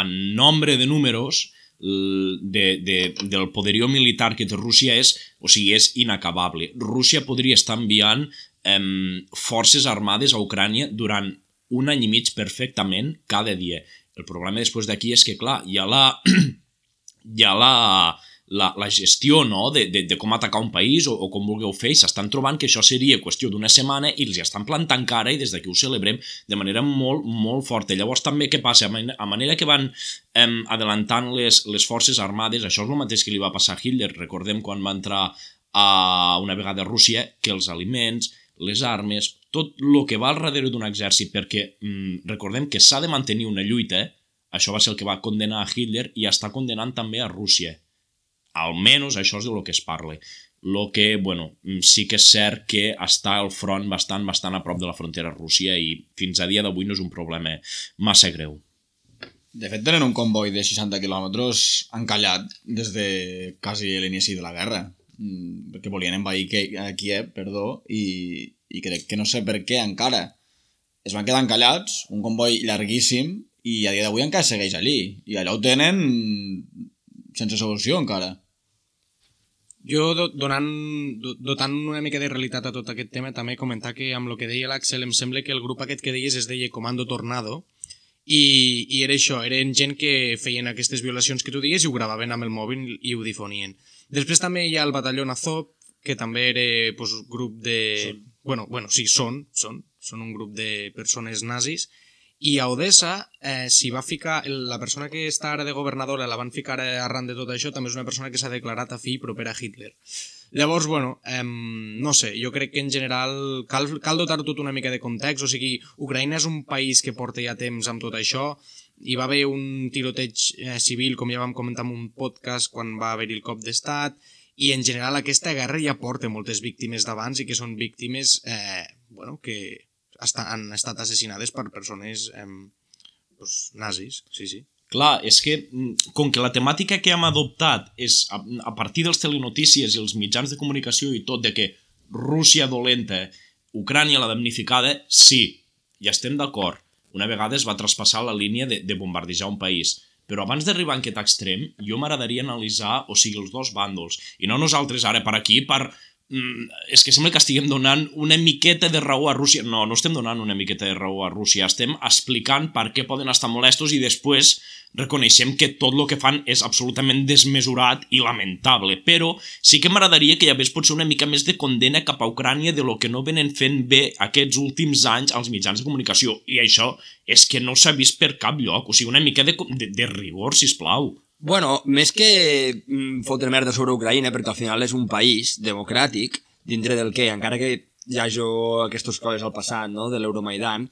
en nombre de números de, de, del poderio militar que té Rússia és, o sigui, és inacabable. Rússia podria estar enviant em, forces armades a Ucrània durant un any i mig perfectament cada dia. El problema després d'aquí és que, clar, hi ha la, hi ha la, la, la gestió no? de, de, de com atacar un país o, o com vulgueu fer i s'estan trobant que això seria qüestió d'una setmana i els hi estan plantant cara i des d'aquí ho celebrem de manera molt, molt forta. Llavors també què passa? A manera, a manera que van em, adelantant les, les forces armades, això és el mateix que li va passar a Hitler, recordem quan va entrar a una vegada a Rússia, que els aliments, les armes, tot el que va al darrere d'un exèrcit, perquè mm, recordem que s'ha de mantenir una lluita, això va ser el que va condenar a Hitler i està condenant també a Rússia. Almenys això és de lo que es parla. Lo que, bueno, mm, sí que és cert que està al front bastant, bastant a prop de la frontera Rússia i fins a dia d'avui no és un problema massa greu. De fet, tenen un comboi de 60 quilòmetres encallat des de quasi l'inici de la guerra. Mm, Perquè volien envair a Kiev, perdó, i, i crec que no sé per què encara. Es van quedar encallats, un comboi llarguíssim, i a dia d'avui encara segueix allí. I allà ho tenen sense solució encara. Jo, do- donant, do- dotant una mica de realitat a tot aquest tema, també comentar que amb el que deia l'Àxel em sembla que el grup aquest que deies es deia Comando Tornado i, i era això, eren gent que feien aquestes violacions que tu digues i ho gravaven amb el mòbil i ho difonien. Després també hi ha el batalló Azov, que també era pues, grup de... Bueno, bueno, sí, són, són, són un grup de persones nazis i a Odessa eh, s'hi va ficar, la persona que està ara de governadora la van ficar arran de tot això, també és una persona que s'ha declarat a fi propera a Hitler. Llavors, bueno, eh, no sé, jo crec que en general cal, cal dotar tot una mica de context, o sigui, Ucraïna és un país que porta ja temps amb tot això, hi va haver un tiroteig eh, civil, com ja vam comentar en un podcast, quan va haver-hi el cop d'estat, i en general aquesta guerra ja porta moltes víctimes d'abans i que són víctimes eh, bueno, que esta, han estat assassinades per persones eh, pues, nazis, sí, sí. Clar, és que mm, com que la temàtica que hem adoptat és a, a partir dels telenotícies i els mitjans de comunicació i tot de que Rússia dolenta, Ucrània la damnificada, sí, ja estem d'acord. Una vegada es va traspassar la línia de, de bombardejar un país. Però abans d'arribar a aquest extrem, jo m'agradaria analitzar, o sigui, els dos bàndols. I no nosaltres ara per aquí, per... Mm, és que sembla que estiguem donant una miqueta de raó a Rússia. No, no estem donant una miqueta de raó a Rússia. Estem explicant per què poden estar molestos i després reconeixem que tot el que fan és absolutament desmesurat i lamentable, però sí que m'agradaria que hi hagués potser una mica més de condena cap a Ucrània de lo que no venen fent bé aquests últims anys als mitjans de comunicació, i això és que no s'ha vist per cap lloc, o sigui, una mica de, de, de rigor, si plau. Bueno, més que mm, fotre merda sobre Ucraïna, perquè al final és un país democràtic, dintre del que, encara que hi hagi aquestes coses al passat, no?, de l'Euromaidan,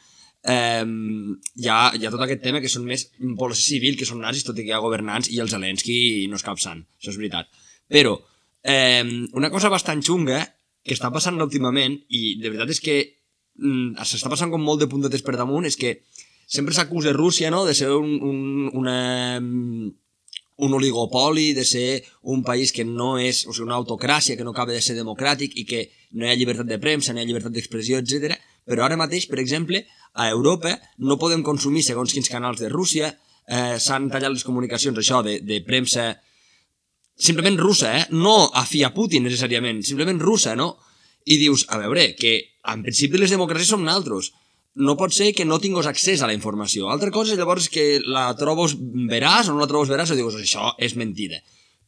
eh, hi, ha, hi ha tot aquest tema que són més població civil, que són nazis, tot i que hi ha governants, i el Zelensky no és cap això és veritat. Però, eh, una cosa bastant xunga que està passant últimament, i de veritat és que mm, s'està passant com molt de puntetes per damunt, és que sempre s'acusa Rússia, no?, de ser un, un, una, un oligopoli, de ser un país que no és, o sigui, una autocràcia, que no acaba de ser democràtic i que no hi ha llibertat de premsa, no hi ha llibertat d'expressió, etc. Però ara mateix, per exemple, a Europa no podem consumir segons quins canals de Rússia, eh, s'han tallat les comunicacions, això, de, de premsa simplement russa, eh? No a fi a Putin, necessàriament, simplement russa, no? I dius, a veure, que en principi les democràcies som naltros, no pot ser que no tinguis accés a la informació. Altra cosa llavors que la trobos veràs o no la trobos veràs o dius, això és mentida.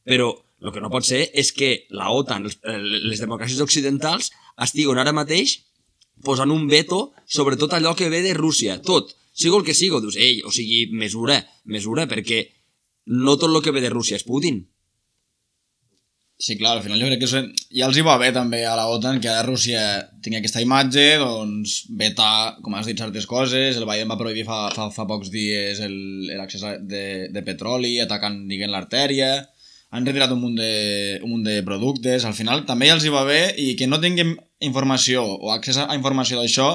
Però el que no pot ser és que la OTAN, les democràcies occidentals, estiguen ara mateix posant un veto sobre tot allò que ve de Rússia. Tot. Sigo el que sigo. Dius, ei, o sigui, mesura, mesura, perquè no tot el que ve de Rússia és Putin. Sí, clar, al final jo crec que ja els hi va bé també a la OTAN que ara Rússia tingui aquesta imatge, doncs vetar, com has dit, certes coses, el Biden va prohibir fa, fa, fa pocs dies l'accés de, de petroli, atacant, diguem, l'artèria, han retirat un munt, de, un munt de productes, al final també els hi va bé i que no tinguem informació o accés a informació d'això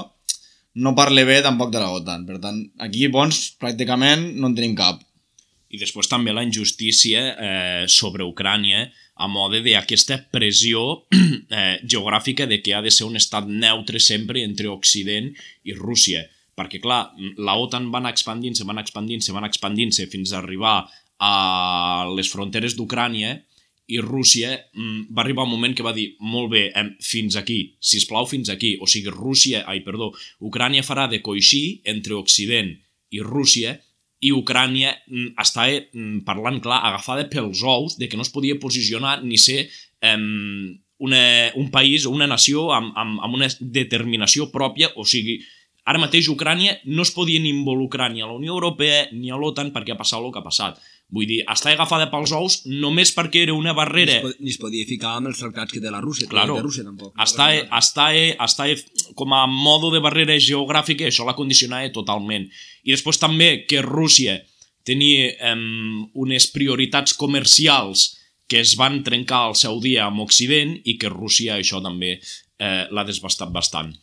no parle bé tampoc de la OTAN. Per tant, aquí bons pràcticament no en tenim cap. I després també la injustícia eh, sobre Ucrània a mode d'aquesta pressió eh, geogràfica de que ha de ser un estat neutre sempre entre Occident i Rússia. Perquè, clar, la OTAN va anar expandint-se, va anar expandint-se, va anar expandint-se fins a arribar a les fronteres d'Ucrània i Rússia mm, va arribar un moment que va dir molt bé, em, fins aquí, si plau fins aquí, o sigui, Rússia, ai, perdó, Ucrània farà de coixí entre Occident i Rússia i Ucrània mm, estava mm, parlant clar, agafada pels ous de que no es podia posicionar ni ser em, una, un país o una nació amb, amb, amb una determinació pròpia, o sigui, ara mateix Ucrània no es podia ni involucrar ni a la Unió Europea ni a l'OTAN perquè ha passat el que ha passat. Vull dir, està agafada pels ous només perquè era una barrera... Ni es, ni es podia ficar amb els tractats que té la Rússia. Claro, no té Rússia tampoc. està, està, està com a modo de barrera geogràfica, això la condicionava totalment. I després també que Rússia tenia um, unes prioritats comercials que es van trencar al seu dia amb Occident i que Rússia això també eh, l'ha desbastat bastant.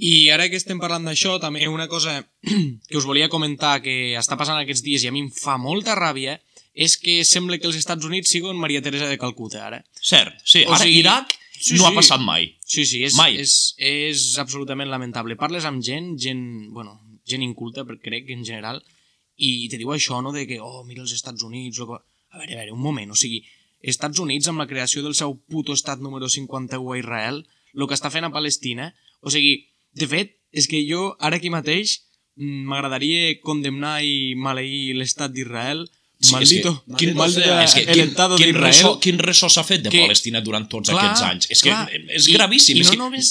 I ara que estem parlant d'això, també una cosa que us volia comentar que està passant aquests dies i a mi em fa molta ràbia és que sembla que els Estats Units siguin Maria Teresa de Calcuta, ara. Cert, sí. O Ara sigui, Iraq sí, no ha sí. passat mai. Sí, sí, és, Mai. és, és absolutament lamentable. Parles amb gent, gent, bueno, gent inculta, crec, en general, i te diu això, no?, de que, oh, mira els Estats Units... Que... A veure, a veure, un moment, o sigui, Estats Units, amb la creació del seu puto estat número 51 a Israel, el que està fent a Palestina, o sigui, de fet, és que jo, ara aquí mateix, mm, m'agradaria condemnar i maleir l'estat d'Israel, Sí, maldito, és que, quin, maldito és que, quin, quin, d'Israel. ressò, quin ressò s'ha fet de que- Palestina durant tots Clar, aquests anys? És que clar. és I- gravíssim. I, és no que... només...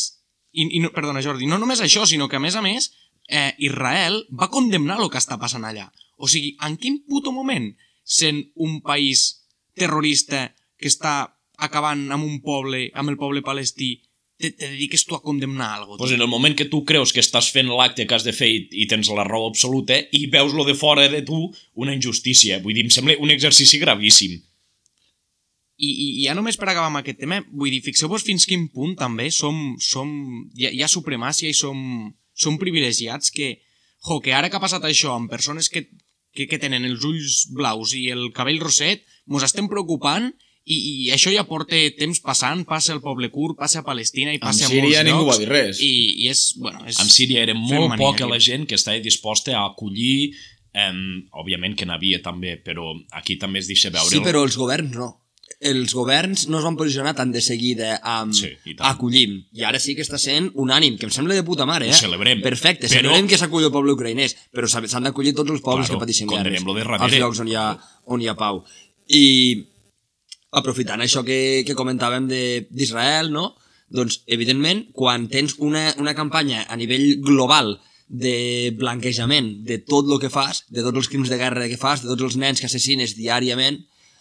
I, i no, perdona, Jordi, no només això, sinó que, a més a més, eh, Israel va condemnar el que està passant allà. O sigui, en quin puto moment, sent un país terrorista que està acabant amb un poble, amb el poble palestí, te, te dediques tu a condemnar algo? Pues en el moment que tu creus que estàs fent l'acte que has de fer i, i tens la raó absoluta i veus lo de fora de tu una injustícia. Vull dir, em sembla un exercici gravíssim. I, i, i ja només per acabar amb aquest tema, vull dir, fixeu-vos fins quin punt també som, som hi, ha, hi ha supremàcia i som, som privilegiats que, jo, que ara que ha passat això amb persones que, que, que tenen els ulls blaus i el cabell roset, mos estem preocupant i, i això ja porta temps passant, passa al poble kurd, passa a Palestina i passa a Síria molts ningú llocs. va dir res. I, i és, bueno, és... En Síria era molt mania, poca la gent que estava disposta a acollir Um, òbviament que n'havia també, però aquí també es deixa veure... Sí, però els governs no. Els governs no es van posicionar tan de seguida amb Sí, i acollim. I ara sí que està sent unànim, que em sembla de puta mare, eh? Ho celebrem. Perfecte, Però- celebrem que s'aculli el poble ucraïnès, però s'ha- s'han d'acollir tots els pobles Claro, que pateixen condenem-lo de guerres. darrere. Als llocs on hi ha, on hi ha pau. I aprofitant això que, que comentàvem d'Israel, no? Doncs, evidentment, quan tens una, una campanya a nivell global de blanquejament de tot el que fas, de tots els crims de guerra que fas, de tots els nens que assassines diàriament,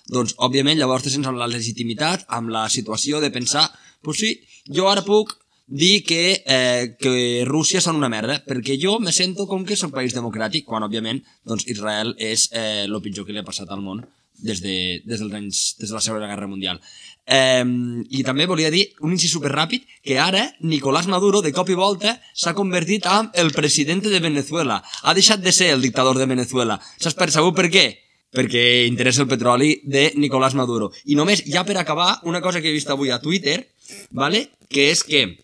doncs, òbviament, llavors te sents amb la legitimitat, amb la situació de pensar, pues sí, jo ara puc dir que, eh, que Rússia són una merda, perquè jo me sento com que és un país democràtic, quan, òbviament, doncs, Israel és eh, el pitjor que li ha passat al món des de, des dels anys, des de la Segona Guerra Mundial. Eh, I també volia dir un incís superràpid que ara Nicolás Maduro de cop i volta s'ha convertit en el president de Venezuela. Ha deixat de ser el dictador de Venezuela. Saps per sabut per què? Perquè interessa el petroli de Nicolás Maduro. I només, ja per acabar, una cosa que he vist avui a Twitter, vale? que és que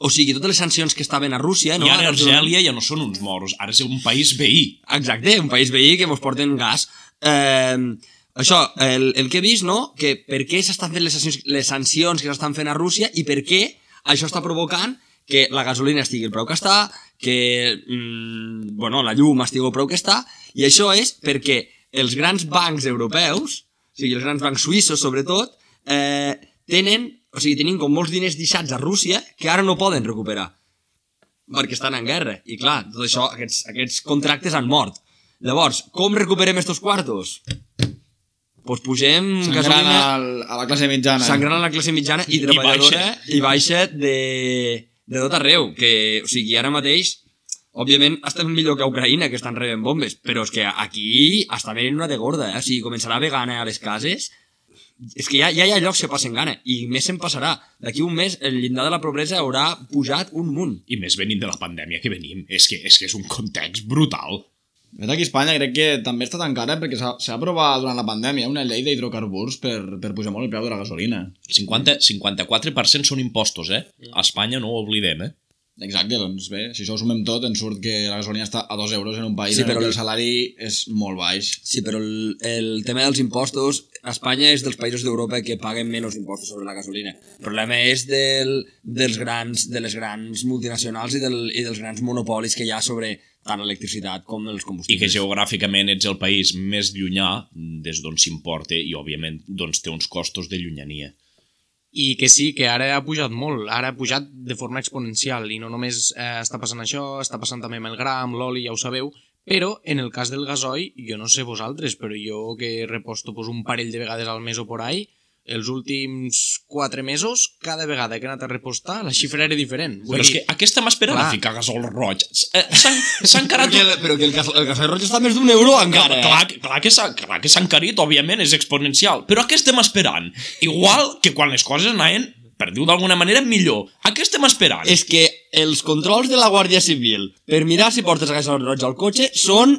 o sigui, totes les sancions que estaven a Rússia... No? I ara Argèlia ja no són uns moros, ara és un país veí. Exacte, un país veí que mos porten gas. Eh, això, el, el que he vist, no?, que per què s'estan fent les sancions, les sancions que s'estan fent a Rússia i per què això està provocant que la gasolina estigui el preu que està, que mm, bueno, la llum estigui el preu que està, i això és perquè els grans bancs europeus, o sigui, els grans bancs suïssos sobretot, eh, tenen, o sigui, tenen com molts diners deixats a Rússia que ara no poden recuperar perquè estan en guerra. I clar, tot això, aquests, aquests contractes han mort. Llavors, com recuperem estos quartos? Pues pugem Sangrant gasolina al, a la classe mitjana. sangrant a la classe mitjana i I treballadora baixa. i baixa de, de tot arreu. Que, o sigui, ara mateix, òbviament, estem millor que a Ucraïna, que estan rebent bombes, però és que aquí està venint una de gorda, eh? O sigui, començarà vegana a les cases, és que ja, ja hi ha llocs que passen gana, i més se'n passarà. D'aquí un mes el llindar de la pobresa haurà pujat un munt. I més venint de la pandèmia que venim. És que és, que és un context brutal. De fet, aquí a Espanya crec que també està tan cara perquè s'ha aprovat durant la pandèmia una llei d'hidrocarburs per, per pujar molt el preu de la gasolina. 50, 54% són impostos, eh? A Espanya no ho oblidem, eh? Exacte, doncs bé, si això ho sumem tot, ens surt que la gasolina està a 2 euros en un país Sí, en però què el- el salari és molt baix. Sí, però el, el tema dels impostos, Espanya és dels països d'Europa que paguen menys impostos sobre la gasolina. El problema és del, dels grans, de les grans multinacionals i, del, i dels grans monopolis que hi ha sobre tant l'electricitat com els I combustibles. que geogràficament ets el país més llunyà des d'on s'importa i, òbviament, doncs té uns costos de llunyania. I que sí, que ara ha pujat molt, ara ha pujat de forma exponencial i no només eh, està passant això, està passant també amb el gra, amb l'oli, ja ho sabeu, però en el cas del gasoil, jo no sé vosaltres, però jo que reposto pues, un parell de vegades al mes o por ahí, els últims 4 mesos, cada vegada que he anat a repostar, la xifra era diferent. Vull Però és dir, que a què estem esperant clar. a ficar gasol roig? Eh, S'han s'ha encarat... Però que, però que el, gas, el gasoil roig està més d'un euro encara, eh? Clar, clar que s'ha clar que s'ha encarit, òbviament, és exponencial. Però a què estem esperant? Igual que quan les coses anaven, per dir-ho d'alguna manera, millor. A què estem esperant? És que els controls de la Guàrdia Civil per mirar si portes gasoil roig al cotxe són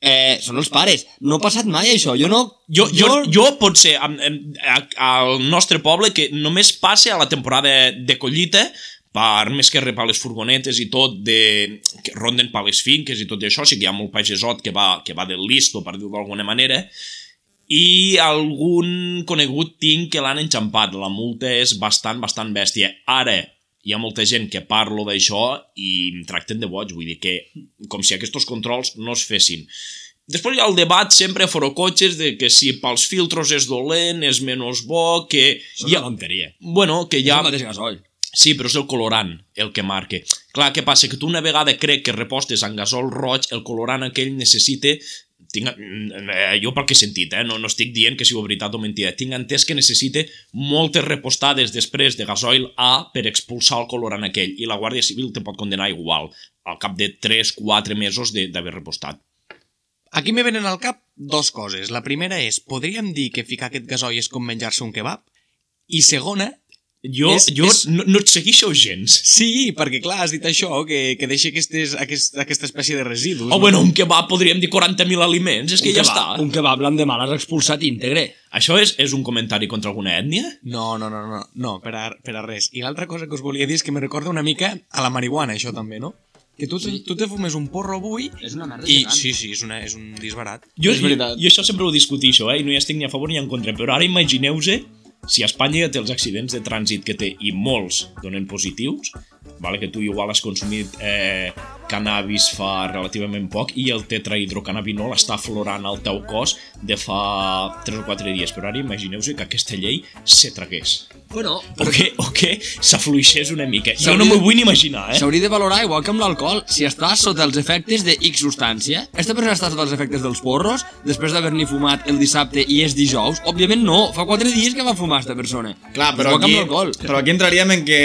eh, són els pares. No ha passat mai això. Jo no... Jo, jo, jo potser am- am- a- al nostre poble que només passe a la temporada de collita per més que repar les furgonetes i tot de, que ronden per les finques i tot això, o sigui, hi ha molt pagesot que va, que va del listo, per dir-ho d'alguna manera, i algun conegut tinc que l'han enxampat. La multa és bastant, bastant bèstia. Ara, hi ha molta gent que parlo d'això i em tracten de boig, vull dir que com si aquests controls no es fessin. Després hi ha el debat sempre a forocotxes de que si pels filtros és dolent, és menys bo, que... Això és ha, una tonteria. bueno, que hi Ja... ha... És el mateix gasoil. Sí, però és el colorant el que marca. Clar, què passa? Que tu una vegada crec que repostes en gasol roig, el colorant aquell necessita... Tinc, eh, jo pel que he sentit, eh? no, no estic dient que sigui veritat o mentida, tinc entès que necessita moltes repostades després de gasoil A per expulsar el colorant aquell i la Guàrdia Civil te pot condenar igual al cap de 3-4 mesos d'haver repostat. Aquí me venen al cap dos coses. La primera és, podríem dir que ficar aquest gasoil és com menjar-se un kebab? I segona, Jo, És- jo és- No, no et segueixo gens. sí, perquè clar, has dit això, que, que deixi aquestes, aquest, aquesta espècie de residus. O no? bueno, un kebab podríem dir 40.000 aliments, és que Un ja kebab- està. Un kebab l'endemà l'has expulsat íntegre. Això és, és un comentari contra alguna ètnia? No, no, no, no, no per, a, per a res. I l'altra cosa que us volia dir és que me recorda una mica a la marihuana, això també, no? Que tu, sí. tu te fumes un porro avui És una merda i... gegant. Sí, sí, és, una, és un disbarat. Jo, És veritat. jo, jo això sempre ho discutixo, eh? i no hi estic ni a favor ni en contra, però ara imagineu-se si a Espanya ja té els accidents de trànsit que té i molts donen positius, vale? que tu igual has consumit eh, cannabis fa relativament poc i el tetrahidrocannabinol està aflorant al teu cos de fa 3 o 4 dies, però ara imagineu-se que aquesta llei se tragués. Bueno, O que, o que s'afluixés una mica. Jo no m'ho vull ni imaginar, eh? S'hauria de valorar, igual que amb l'alcohol, si estàs sota els efectes de X substància. Esta persona està sota els efectes dels porros, després d'haver-n'hi fumat el dissabte i és dijous? Òbviament no, fa 4 dies que va fumar esta persona. Clar, però aquí, però aquí entraríem en que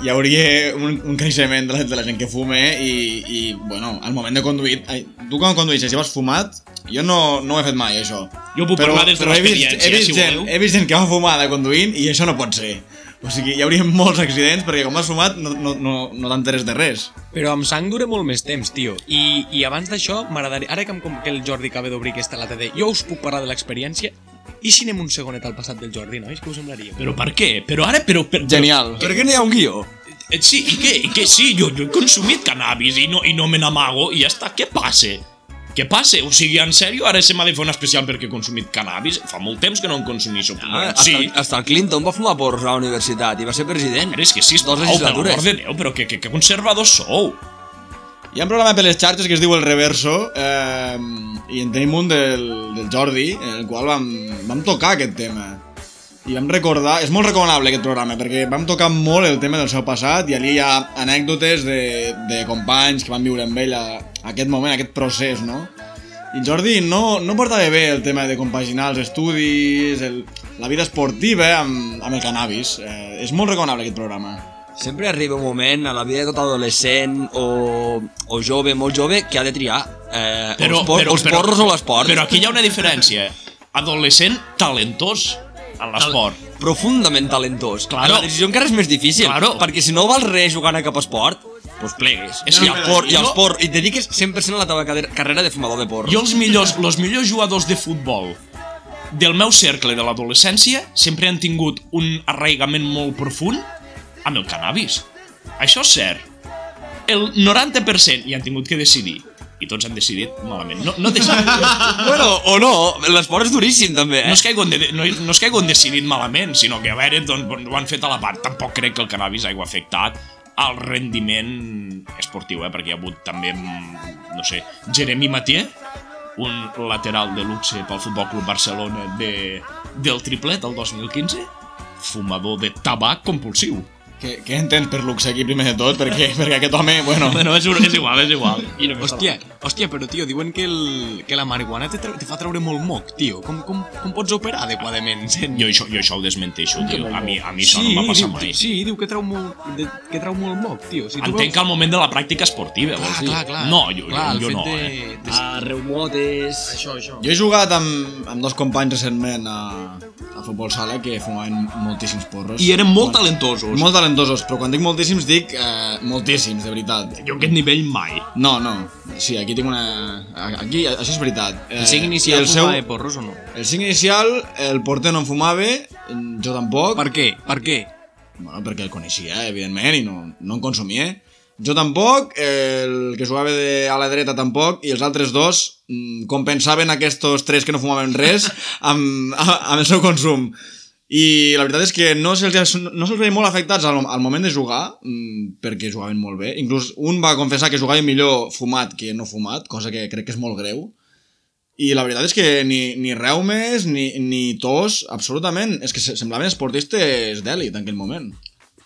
hi hauria un, un creixement de la, de la gent que fume i, i, bueno, al moment de conduir... Ai, tu quan conduïssis, si vas fumat, jo no, no ho he fet mai, això. Jo puc parlar des de he vist, l'experiència, he, vist si gent, he vist gent que va fumada conduint i això no pot ser. O sigui, hi hauria molts accidents perquè com has fumat no, no, no, no t'enteres de res. Però amb sang dura molt més temps, tio. I, i abans d'això, m'agradaria... Ara que, em, com que el Jordi acaba d'obrir aquesta lata de... Jo us puc parlar de l'experiència. I si anem un segonet al passat del Jordi, nois? Què us semblaria? Però per què? Però ara, però... però Genial. Per què no hi ha un guió? Eh, Sí, i què? I què? Sí, jo, jo he consumit cannabis i no, i no me n'amago i ja està. Què passa? Què passa? O sigui, en sèrio, ara se m'ha de fer un especial perquè he consumit cannabis? Fa molt temps que no en consumeixo. Ah, sí. hasta, hasta el Clinton va fumar porros a la universitat i va ser president. Ara és que sí, Dos esclau, per l'amor de Déu, però que, que, que conservadors sou. Hi ha un programa per les xarxes que es diu El Reverso eh, i en tenim un del, del Jordi en el qual vam, vam tocar aquest tema i vam recordar, és molt recomanable aquest programa perquè vam tocar molt el tema del seu passat i allí hi ha anècdotes de, de companys que van viure amb ell a, a aquest moment, a aquest procés, no? I Jordi no, no portava bé el tema de compaginar els estudis, el, la vida esportiva amb, amb el cannabis. Eh, és molt recomanable aquest programa. Sempre arriba un moment a la vida de tot adolescent o, o jove, molt jove, que ha de triar eh, Però, els, por, però, els però, porros o l'esport. Però aquí hi ha una diferència. Adolescent talentós. En l'esport. profundament talentós. Claro. La decisió encara és més difícil, Claro. perquè si no vals res jugant a cap esport, doncs plegues. És I, que- el por, i, els jo- por, i et dediques 100% a la teva carrera- carrera de fumador de porro. Jo els millors, els millors jugadors de futbol del meu cercle de l'adolescència sempre han tingut un arraigament molt profund amb el cannabis. Això és cert. El 90% hi han tingut que decidir i tots han decidit malament. No, no, decidir, Bueno, o no, l'esport és duríssim també, eh? no, és que hagin de, no, no és que hagin decidit malament, sinó que a veure, doncs, ho han fet a la part. Tampoc crec que el cannabis hagi afectat al rendiment esportiu, eh? perquè hi ha hagut també, mm, no sé, Jeremy Mathieu, un lateral de luxe pel Futbol Club Barcelona de, del triplet el 2015, fumador de tabac compulsiu. Què, què entens per luxe aquí primer de tot? Perquè, perquè aquest home, bueno... Bueno, és, és igual, és igual. I no Hòstia, hòstia, però tio, diuen que, el, que la marihuana te, te fa treure molt moc, tio. Com, com, com pots operar adequadament? Sent... Jo això, jo això ho desmenteixo, tio. A mi, a mi això no em va passar diu, mai. Sí, diu que treu molt, de, que treu molt moc, tio. Si tu Entenc veus- que al moment de la pràctica esportiva, vols Clar, dir? clar, clar. No, jo, clar, jo, jo no, fet eh? de, de... A reumotes... Això, això. Jo he jugat amb, amb dos companys recentment a, a futbol sala que fumaven moltíssims porros. I eren molt talentosos. Molt talentosos, però quan dic moltíssims dic eh, moltíssims, de veritat. Jo aquest nivell mai. No, no. Sí, aquí tinc una... Aquí, això és veritat. Eh, El cinc inicial el seu, fumava porros o no? El cinc inicial, el porter no en fumava, jo tampoc. Per què? Per què? Bueno, perquè el coneixia, evidentment, i no, no en consumia. Jo tampoc, el que jugava de a la dreta tampoc, i els altres dos mm, compensaven aquests tres que no fumaven res amb, amb el seu consum. I la veritat és que no se'ls no se'ls veia molt afectats al, al moment de jugar, mm, perquè jugaven molt bé. Inclús un va confessar que jugava millor fumat que no fumat, cosa que crec que és molt greu. I la veritat és que ni, ni reumes, ni, ni tos, absolutament. És que se- semblaven esportistes d'èlit en aquell moment.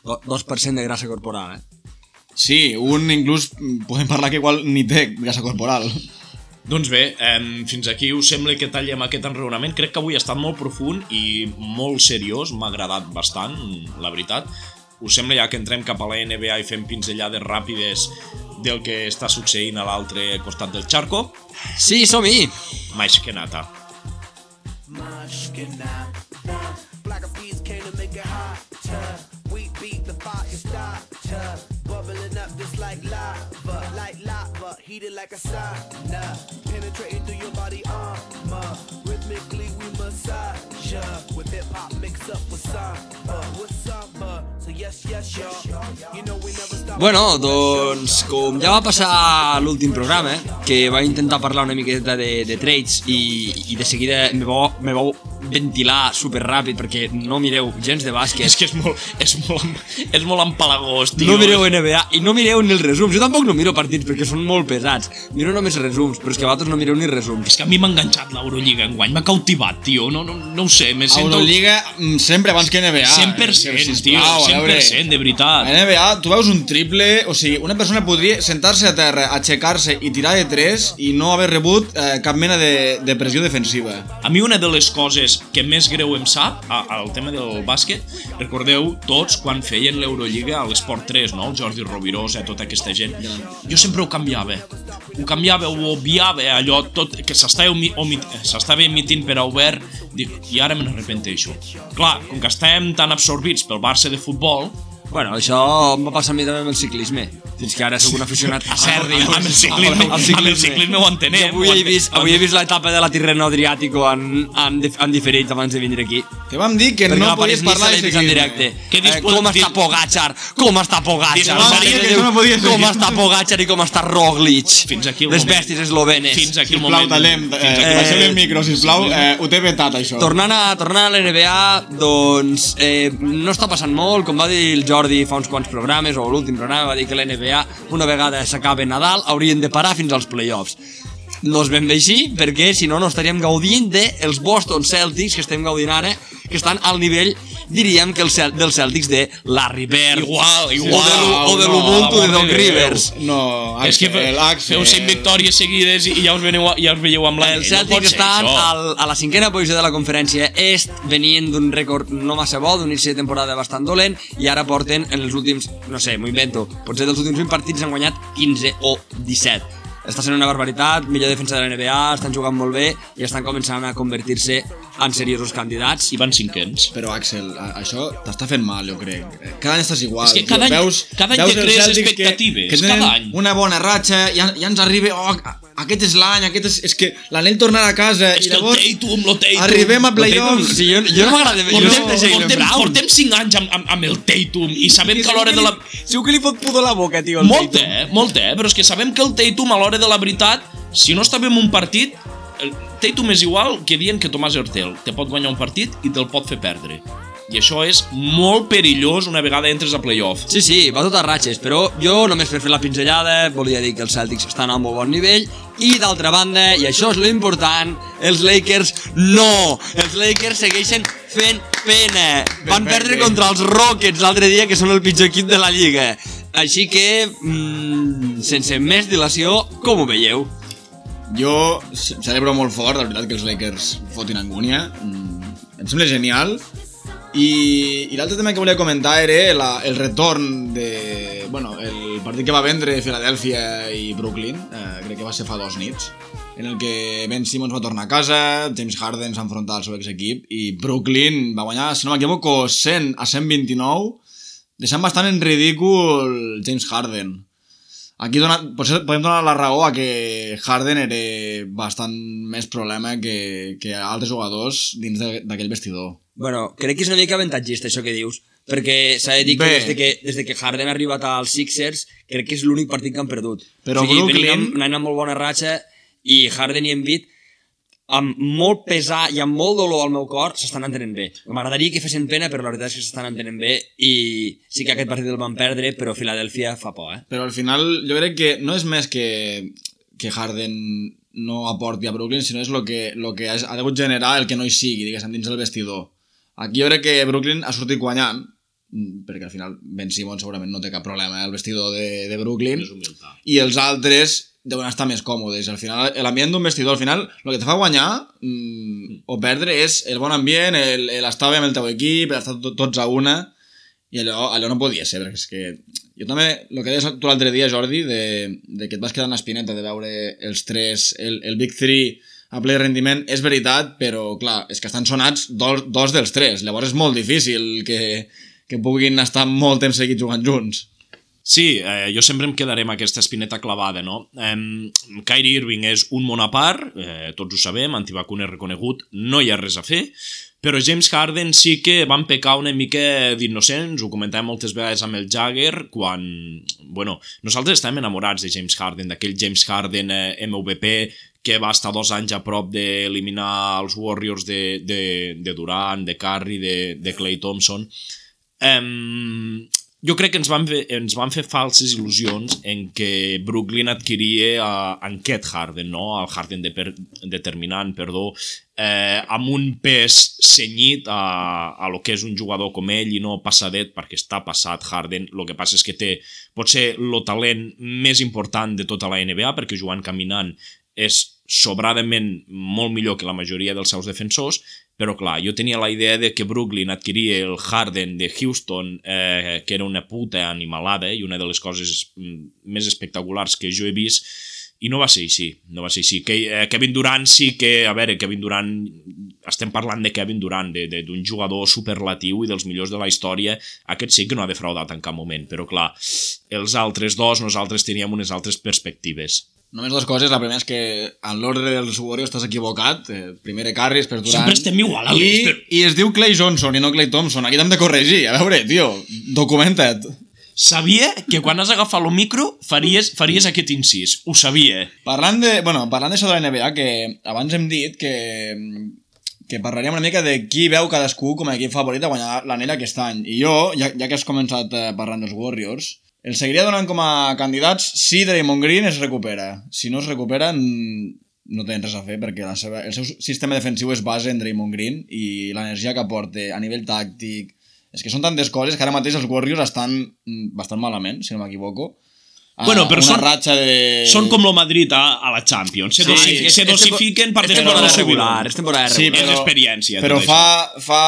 Do- 2% de grassa corporal, eh? Sí, un inclús mm, podem parlar que igual ni té grasa corporal. Doncs bé, eh, fins aquí us sembla que tallem aquest enraonament. Crec que avui ha estat molt profund i molt seriós, m'ha agradat bastant, la veritat. Us sembla ja que entrem cap a la NBA i fem pinzellades ràpides del que està succeint a l'altre costat del xarco? Sí, som-hi! Mais que nata. Black peas came to make it hotter. We beat the fire starter. Bubbling up just like lava, heated like a sauna. Penetrating through your body armor. Rhythmically we massage ya. With hip hop mixed up with samba, with samba. So yes, yes, y'all. You know we never stop. Bueno, doncs, com ja va passar l'últim programa, que va intentar parlar una miqueta de, de trades i, i de seguida me vau, me vau ventilar super ràpid perquè no mireu gens de bàsquet. És que és molt, és molt, és molt empalagós, tio. No mireu NBA i no mireu ni els resums. Jo tampoc no miro partits perquè són molt pesats. Miro només resums, però és que vosaltres no mireu ni resums. És que a mi m'ha enganxat l'Eurolliga enguany, m'ha cautivat, tio. No, no, no ho sé, me sento... Euroliga mm, sempre abans que NBA. 100%, eh, tio, sisplau, a veure. 100%, de veritat. A NBA, tu veus un triple, o sigui, una persona podria sentar-se a terra, aixecar-se i tirar de 3 i no haver rebut eh, cap mena de, de pressió defensiva. A mi una de les coses que més greu em sap, al tema del bàsquet, recordeu tots quan feien l'Eurolliga a l'Esport 3, no? El Jordi Rovirosa, tota aquesta gent. Jo sempre ho canviava. Ho canviava, ho obviava, allò tot que s'estava omi- omit- s'estava emitint per a obert, dic, i ara me n'arrepenteixo. Clar, com que estem tan absorbits pel Barça de futbol, Bueno, això em va passar a mi també amb el ciclisme. Fins que ara sóc un aficionat a Serri. amb el ciclisme, amb el ciclisme ho entenem. Avui ho he vist, avui he vist l'etapa de la Tirreno Adriàtico en, en, en diferit abans de vindre aquí. Que vam dir que Perquè no podies parlar de vist en ciclisme. directe. Què Eh, com està Pogacar? Com està Pogacar? Que no. Com està Pogacar i com està Roglic? Fins aquí el Les moment. bèsties eslovenes. Fins aquí el Sisplau, moment. tallem, Fins eh, aquí- Eh, baixem el micro, sisplau, eh, ho té vetat, això. Tornant a, tornant a l'NBA, doncs eh, no està passant molt, com va dir el Jordi fa uns quants programes, o l'últim programa va dir que l'NBA, una vegada s'acaba Nadal, haurien de parar fins als playoffs. No és ben bé així, perquè si no, no estaríem gaudint dels Boston Celtics, que estem gaudint ara, que estan al nivell, diríem que el Cel dels Celtics de Larry Bird. Igual, O igual. de, o de no, l'Ubuntu de Doc amor de Rivers. No, És que Axel, Axel. feu 100 victòries seguides i ja us, veniu, ja us veieu amb la... Els Celtics estan al, a la cinquena posició de la conferència est, venint d'un rècord no massa bo, d'un inici de temporada bastant dolent, i ara porten en els últims, no sé, m'ho invento, potser dels últims 20 partits han guanyat 15 o 17. Està sent una barbaritat, millor defensa de la NBA, estan jugant molt bé i estan començant a convertir-se en seriosos candidats. I van cinquens. Però, Axel, això t'està fent mal, jo crec. Cada any estàs igual. És que cada any- cada any veus te crees expectatives, Que, que cada any. una bona ratxa, ja, ja ens arriba... Oh, a- aquest és l'any, aquest és... És que l'anell tornarà a casa És i que el llavors... Tatum, lo Tatum... Arribem a playoffs. sí, jo, jo no m'agrada... Portem, portem, portem 5 anys amb, amb, amb el Tatum i sabem que a l'hora de la... Segur que li fot pudor la boca, tio, el Molt, Tatum. eh? Molt, eh? Però és que sabem que el Tatum a l'hora de la veritat, si no està bé en un partit, el Tatum és igual que dient que Tomàs Hertel te pot guanyar un partit i te'l pot fer perdre. I això és molt perillós una vegada entres a playoff. Sí, sí, va tot a ratxes, però jo només per fer la pinzellada volia dir que els Celtics estan a un molt bon nivell i d'altra banda, i això és lo important, els Lakers no! Els Lakers segueixen fent pena. Van perdre contra els Rockets l'altre dia, que són el pitjor equip de la lliga. Així que, mm, sense més dilació, com ho veieu? Jo ce- celebro molt fort, la veritat, que els Lakers fotin angúnia. Mm, em sembla genial. I, i l'altre tema que volia comentar era la, el retorn de... Bueno, el partit que va vendre Filadèlfia i Brooklyn, eh, crec que va ser fa dos nits, en el que Ben Simmons va tornar a casa, James Harden s'ha enfrontat al seu exequip i Brooklyn va guanyar, si no m'equivoco, 100 a 129, deixant bastant en ridícul James Harden. Aquí dona, potser podem donar la raó a que Harden era bastant més problema que, que altres jugadors dins d'aquell vestidor. Bueno, crec que és una mica avantatgista això que dius, perquè s'ha de dir que Bé. des de que, des de que Harden ha arribat als Sixers, crec que és l'únic partit que han perdut. Però o sigui, Brooklyn- venien amb, anant amb molt bona ratxa i Harden i Embiid amb molt pesar i amb molt dolor al meu cor s'estan entenent bé. M'agradaria que fessin pena, però la veritat és que s'estan entenent bé i sí que aquest partit el van perdre, però Filadèlfia fa por, eh? Però al final jo crec que no és més que, que Harden no aporti a Brooklyn, sinó és el que, lo que ha, ha degut generar el que no hi sigui, diguéssim, dins del vestidor. Aquí jo crec que Brooklyn ha sortit guanyant, perquè al final Ben Simmons segurament no té cap problema al vestidor de, de Brooklyn, i els altres deuen estar més còmodes. Al final, l'ambient d'un vestidor, al final, el que te fa guanyar mm, o perdre és el bon ambient, el, el estar bé amb el teu equip, estar to- tots a una, i allò, allò no podia ser, perquè és que jo també, el que deies tu l'altre dia, Jordi, de, de que et vas quedar en espineta de veure els tres, el, el Big 3 a ple rendiment, és veritat, però clar, és que estan sonats dos, dos dels tres, llavors és molt difícil que, que puguin estar molt temps seguits jugant junts. Sí, eh, jo sempre em quedaré amb aquesta espineta clavada, no? Eh, Kyrie Irving és un món a part, eh, tots ho sabem, antivacuner reconegut, no hi ha res a fer, però James Harden sí que van pecar una mica d'innocents, ho comentàvem moltes vegades amb el Jagger, quan... Bueno, nosaltres estàvem enamorats de James Harden, d'aquell James Harden eh, MVP que va estar dos anys a prop d'eliminar els Warriors de, de, de Durant, de Curry, de, de Clay Thompson. Um, jo crec que ens van, fer, ens van fer falses il·lusions en que Brooklyn adquiria uh, en aquest Harden, no? el Harden de per, determinant, perdó, eh, amb un pes senyit a, a lo que és un jugador com ell i no passadet, perquè està passat Harden, el que passa és que té potser el talent més important de tota la NBA, perquè jugant caminant és sobradament molt millor que la majoria dels seus defensors, però clar, jo tenia la idea de que Brooklyn adquiria el Harden de Houston, eh, que era una puta animalada i una de les coses mm, més espectaculars que jo he vist, i no va ser així, no va ser així. Que, eh, Kevin Durant sí que, a veure, Kevin Durant, estem parlant de Kevin Durant, d'un jugador superlatiu i dels millors de la història, aquest sí que no ha defraudat en cap moment, però clar, els altres dos, nosaltres teníem unes altres perspectives. Només dues coses. La primera és que en l'ordre dels Warriors estàs equivocat. Eh, primer Curry, després Durant. Sempre estem igual, I, però- I es diu Clay Johnson i no Clay Thompson. Aquí t'hem de corregir. A veure, tio, documenta't. Sabia que quan has agafat el micro faries, faries aquest incís, ho sabia. Parlant de, bueno, parlant d'això de la NBA, que abans hem dit que, que parlaríem una mica de qui veu cadascú com a equip favorit a guanyar l'anell aquest any. I jo, ja, ja que has començat eh, parlant dels Warriors, el seguiria donant com a candidats si Draymond Green es recupera. Si no es recupera, no tenen res a fer perquè la seva, el seu sistema defensiu es basa en Draymond Green i l'energia que aporta a nivell tàctic... És que són tantes coses que ara mateix els Warriors estan mm, bastant malament, si no m'equivoco. A Bueno, però són- ratxa de... Són com lo Madrid a, a la Champions, se, Sí, dosi, és- se és dosifiquen per és temporada regular, és temporada Sí, regular. És però- experiència, Però fa, fa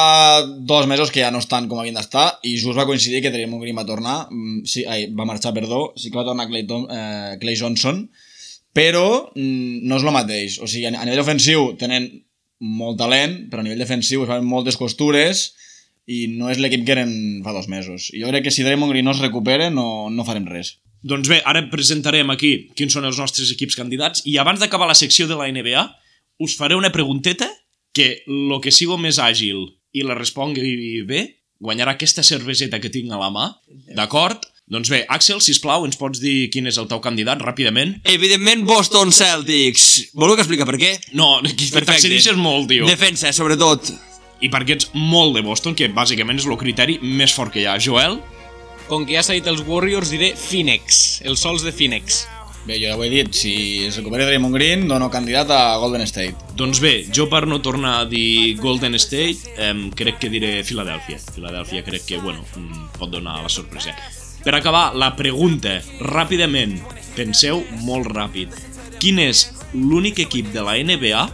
dos mesos que ja no estan com havien d'estar i just va coincidir que Draymond Green va tornar, mm, sí, ai, va marxar, perdó, sí que va tornar Clay, Tom, eh, Clay Johnson, però mm, no és el mateix. O sigui, a, a nivell ofensiu tenen molt talent, però a nivell defensiu es fan moltes costures i no és l'equip que eren fa dos mesos. I jo crec que si Draymond Green no es recupera no, no farem res. Doncs bé, ara presentarem aquí quins són els nostres equips candidats i abans d'acabar la secció de la NBA us faré una pregunteta que lo que sigo més àgil i la respongui bé guanyarà aquesta cerveseta que tinc a la mà, d'acord? Doncs bé, Axel, si plau, ens pots dir quin és el teu candidat ràpidament? Evidentment, Boston Celtics. Voleu que explica per què? No, t'excedixes molt, tio. Defensa, sobretot. I perquè ets molt de Boston, que bàsicament és el criteri més fort que hi ha. Joel? Com que ja s'ha dit els Warriors, diré Phoenix, els sols de Phoenix. Bé, jo ja ho he dit, si es recupera Draymond Green, dono candidat a Golden State. Doncs bé, jo per no tornar a dir Golden State, eh, crec que diré Filadèlfia. Filadèlfia crec que, bueno, pot donar la sorpresa. Per acabar, la pregunta, ràpidament, penseu molt ràpid. Quin és l'únic equip de la NBA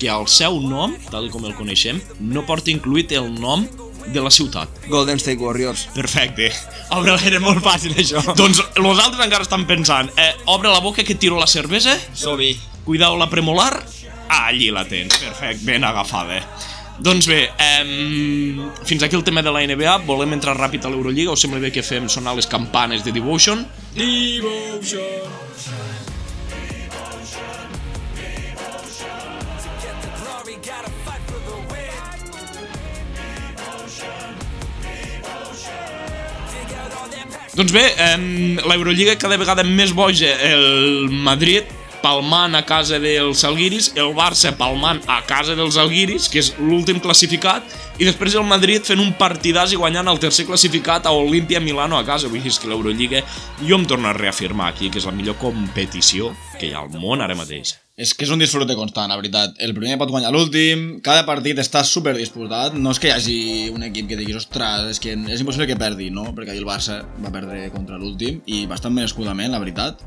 que al seu nom, tal com el coneixem, no porta incluït el nom de la ciutat? Golden State Warriors. Perfecte. Obre, era molt fàcil, això. Doncs los altres encara estan pensant, eh, obre la boca que tiro la cervesa, Som-hi. cuidao la premolar, ah, allí la tens, perfecte, ben agafada. Doncs bé, eh, fins aquí el tema de la NBA, volem entrar ràpid a l'Eurolliga, us sembla bé que fem sonar les campanes de Devotion? Doncs bé, eh, l'Eurolliga cada vegada més boja, el Madrid palmant a casa dels Alguiris, el Barça palmant a casa dels Alguiris, que és l'últim classificat, i després el Madrid fent un partidàs i guanyant el tercer classificat a Olimpia Milano a casa. Vull dir que l'Eurolliga jo em torno a reafirmar aquí que és la millor competició que hi ha al món ara mateix. És que és un disfrute constant, la veritat. El primer pot guanyar l'últim, cada partit està super disputat, no és que hi hagi un equip que diguis, ostres, és que és impossible que perdi, no? Perquè ahir el Barça va perdre contra l'últim i bastant merescudament, la veritat.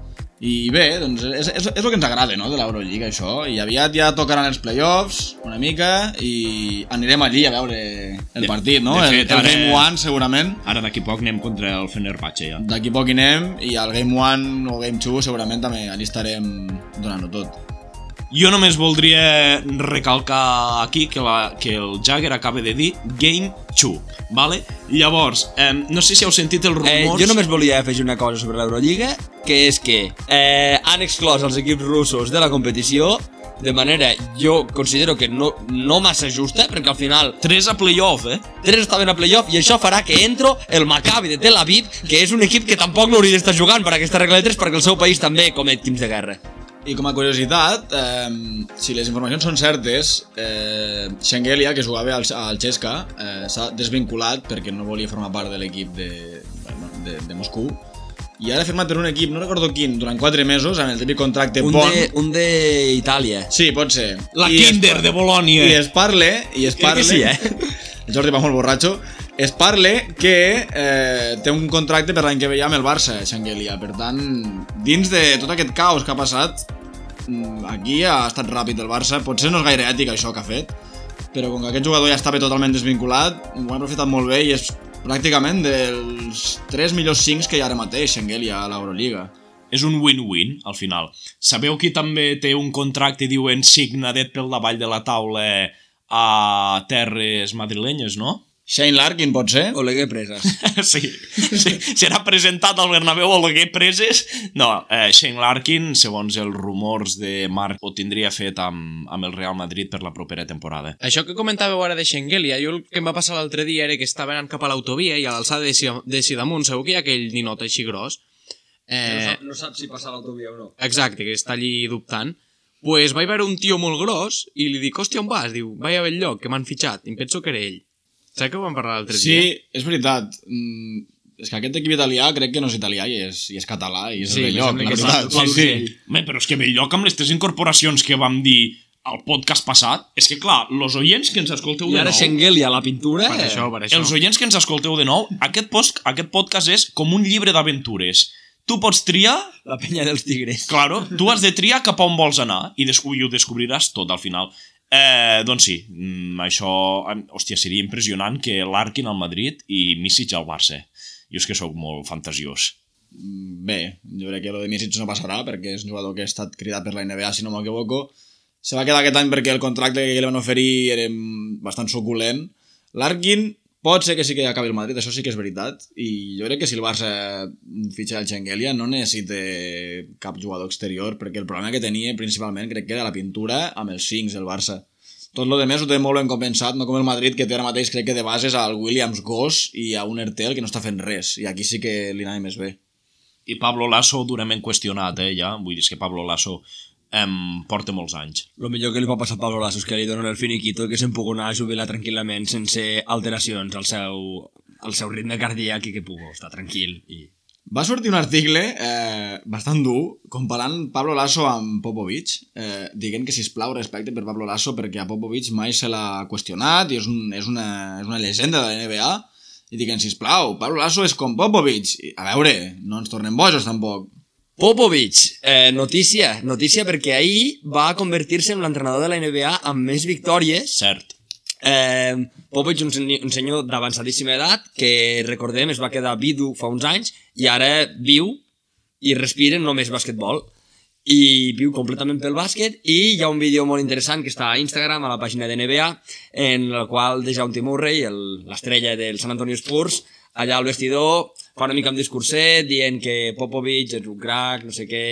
I bé, doncs és, és, és el que ens agrada, no?, de l'Eurolliga, això. I aviat ja tocaran els playoffs, una mica, i anirem allí a veure el De- partit, no? de el, fet, el ara- Game One, segurament. Ara d'aquí poc anem contra el Fenerbahce ja. D'aquí poc hi anem, i al Game One o Game 2 segurament també allí estarem donant-ho tot. Jo només voldria recalcar aquí que, la, que el Jagger acaba de dir Game 2, vale? Llavors, eh, no sé si heu sentit els Eh, rumors... jo només volia afegir una cosa sobre l'Eurolliga, que és que eh, han exclòs els equips russos de la competició de manera, jo considero que no, no massa justa, perquè al final 3 a playoff, eh? tres estaven a playoff i això farà que entro el Maccabi de Tel Aviv, que és un equip que tampoc no hauria d'estar jugant per aquesta regla de 3 perquè el seu país també comet crims de guerra. I com a curiositat, eh, si les informacions són certes, eh, Shengelia, que jugava al, al Chesca, eh, s'ha desvinculat perquè no volia formar part de l'equip de, bueno, de, de Moscou i ara ha firmat per un equip, no recordo quin, durant 4 mesos, amb el típic contracte Un bon. de, un de Itàlia. Sí, pot ser. La I es Kinder pa- de Bolònia. I es parle, i es Crec parle... que sí, eh? El Jordi va molt borratxo. Es parle que eh, té un contracte per l'any que ve ja amb el Barça, Xanguelia. Per tant, dins de tot aquest caos que ha passat, aquí ha estat ràpid el Barça. Potser no és gaire ètic això que ha fet, però com que aquest jugador ja estava totalment desvinculat, ho ha aprofitat molt bé i és pràcticament dels 3 millors 5 que hi ha ara mateix, Xanguelia, a l'Euroliga. És un win-win, al final. Sabeu qui també té un contracte, diuen, signadet pel davall de la taula a terres madrilenyes, no? Shane Larkin, pot ser? Oleguer preses. sí, sí. Serà presentat al Bernabéu o l'hagué preses? No, eh, Shane Larkin, segons els rumors de Marc, ho tindria fet amb, amb el Real Madrid per la propera temporada. Això que comentàveu ara de Schengelia, jo el que em va passar l'altre dia era que estava anant cap a l'autovia i a l'alçada de, si de si damunt segur que hi ha aquell ninot així gros. Eh, no saps si passar l'autovia o no. exacte, que està allí dubtant. Pues vaig veure un tio molt gros i li dic, hòstia, on vas? Diu, vaig a lloc, que m'han fitxat. I em penso que era ell. Saps que ho vam parlar l'altre Sí, dia? és veritat. Mm, és que aquest equip italià crec que no és italià i és, i és català i és Sí, Belloc, la veritat. Sí, sí. Home, però és que Belloc amb les tres incorporacions que vam dir al podcast passat, és que clar, los oients que ens escolteu I de ara nou... Schengelia, la pintura... Per això, per això. Els oients que ens escolteu de nou, aquest, post, aquest podcast és com un llibre d'aventures. Tu pots triar, La penya dels tigres. claro, tu has de triar cap a on vols anar i, i ho descobriràs tot al final. Eh, doncs sí, mm, això, hòstia, seria impressionant que l'Arkin al Madrid i Misic al Barça. Jo és que sóc molt fantasiós. mm, bé, jo crec que lo de Misic no passarà perquè és un jugador que ha estat cridat per la NBA, si no m'equivoco. Se va quedar aquest any perquè el contracte que li van oferir era bastant suculent. Larkin pot ser que sí que acabi el Madrid, això sí que és veritat, i jo crec que si el Barça fitxa el Xengelia no necessita cap jugador exterior, perquè el problema que tenia principalment crec que era la pintura amb els 5 el Barça. Tot lo de més ho té molt ben compensat, no com el Madrid, que té ara mateix crec que de bases al Williams Goss i a un Ertel que no està fent res, i aquí sí que li anava més bé. I Pablo Lasso durament qüestionat, eh, ja. Vull dir, que Pablo Lasso em, porta molts anys. Lo millor que li pot passar a Pablo Lasso és que li donen el finiquito que se'n pugui anar a jubilar tranquil·lament sense alteracions al seu, al seu ritme cardíac i que pugui estar tranquil i Va sortir un article eh, bastant dur comparant Pablo Lasso amb Popovic, eh, dient que, sisplau, respecte per Pablo Lasso perquè a Popovic mai se l'ha qüestionat i és, un, és, una, és una llegenda de la NBA i dient, sisplau, Pablo Lasso és com Popovic. I, a veure, no ens tornem bojos tampoc. Popovic, eh, notícia, notícia perquè ahir va convertir-se en l'entrenador de la NBA amb més victòries Cert. Eh, Popovic, un, un senyor d'avançadíssima edat, que recordem es va quedar vidu fa uns anys i ara viu i respira només basquetbol i viu completament pel bàsquet i hi ha un vídeo molt interessant que està a Instagram, a la pàgina de NBA, en el qual de Jaume Murray, el- l'estrella del San Antonio Spurs, allà al vestidor fa una mica un discurset dient que Popovic és un crack, no sé què,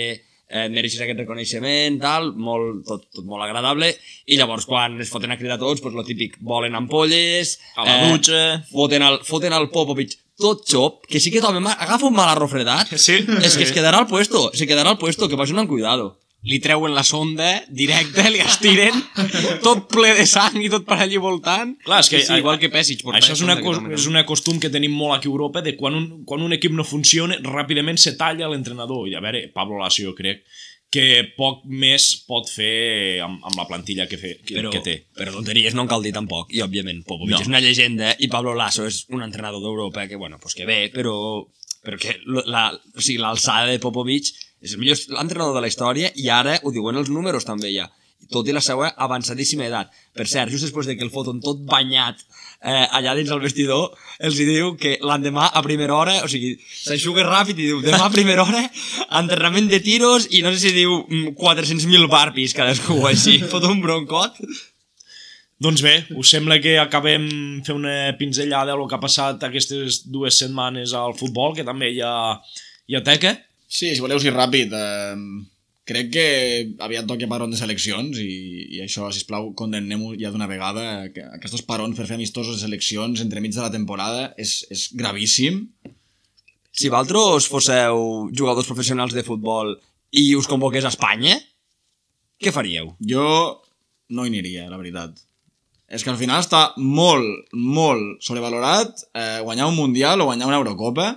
eh, mereixes aquest reconeixement, tal, molt, tot, tot molt agradable, i llavors quan es foten a cridar tots, pues, lo típic, volen ampolles, A la dutxa. foten el, foten el Popovic tot xop, que sí que també agafa un mal arrofredat, Sí. és que es quedarà al puesto, se quedarà al puesto, que vagin amb cuidado. Li treuen la sonda directe, li estiren, tot ple de sang i tot per allí voltant. Clar, és que, sí, sí, igual que portava Això és una, cos, és una costum que tenim molt aquí a Europa de quan un, quan un equip no funciona, ràpidament se talla l'entrenador. I a veure, Pablo Lasso jo crec que poc més pot fer amb, amb la plantilla que, fe, que, Però, que té. però tonteries no en cal dir tampoc, i òbviament Popovic No. és una llegenda i Pablo Lasso és un entrenador d'Europa que, bueno, pues que bé, però, però que la, o sigui, l'alçada de Popovic és el millor entrenador de la història i ara ho diuen els números també ja tot i la seva avançadíssima edat. Per cert, just després de que el foten tot banyat eh, allà dins el vestidor, els hi diu que l'endemà a primera hora, o sigui, s'aixuga ràpid i diu, demà a primera hora, enterrament de tiros i no sé si diu mm, 400.000 barpis cadascú o així, fot un broncot. Doncs bé, us sembla que acabem fer una pinzellada del que ha passat aquestes dues setmanes al futbol, que també hi ha, hi ha teca? Sí, si voleu ser ràpid, eh, crec que aviat toca paron de seleccions i, i això, sisplau, condemnem-ho ja d'una vegada. Que aquests parons per fer amistosos de seleccions entremig de la temporada és, és gravíssim. Si vosaltres fósseu jugadors professionals de futbol i us convoqués a Espanya, què faríeu? Jo no hi aniria, la veritat. És que al final està molt, molt sobrevalorat eh, guanyar un Mundial o guanyar una Eurocopa,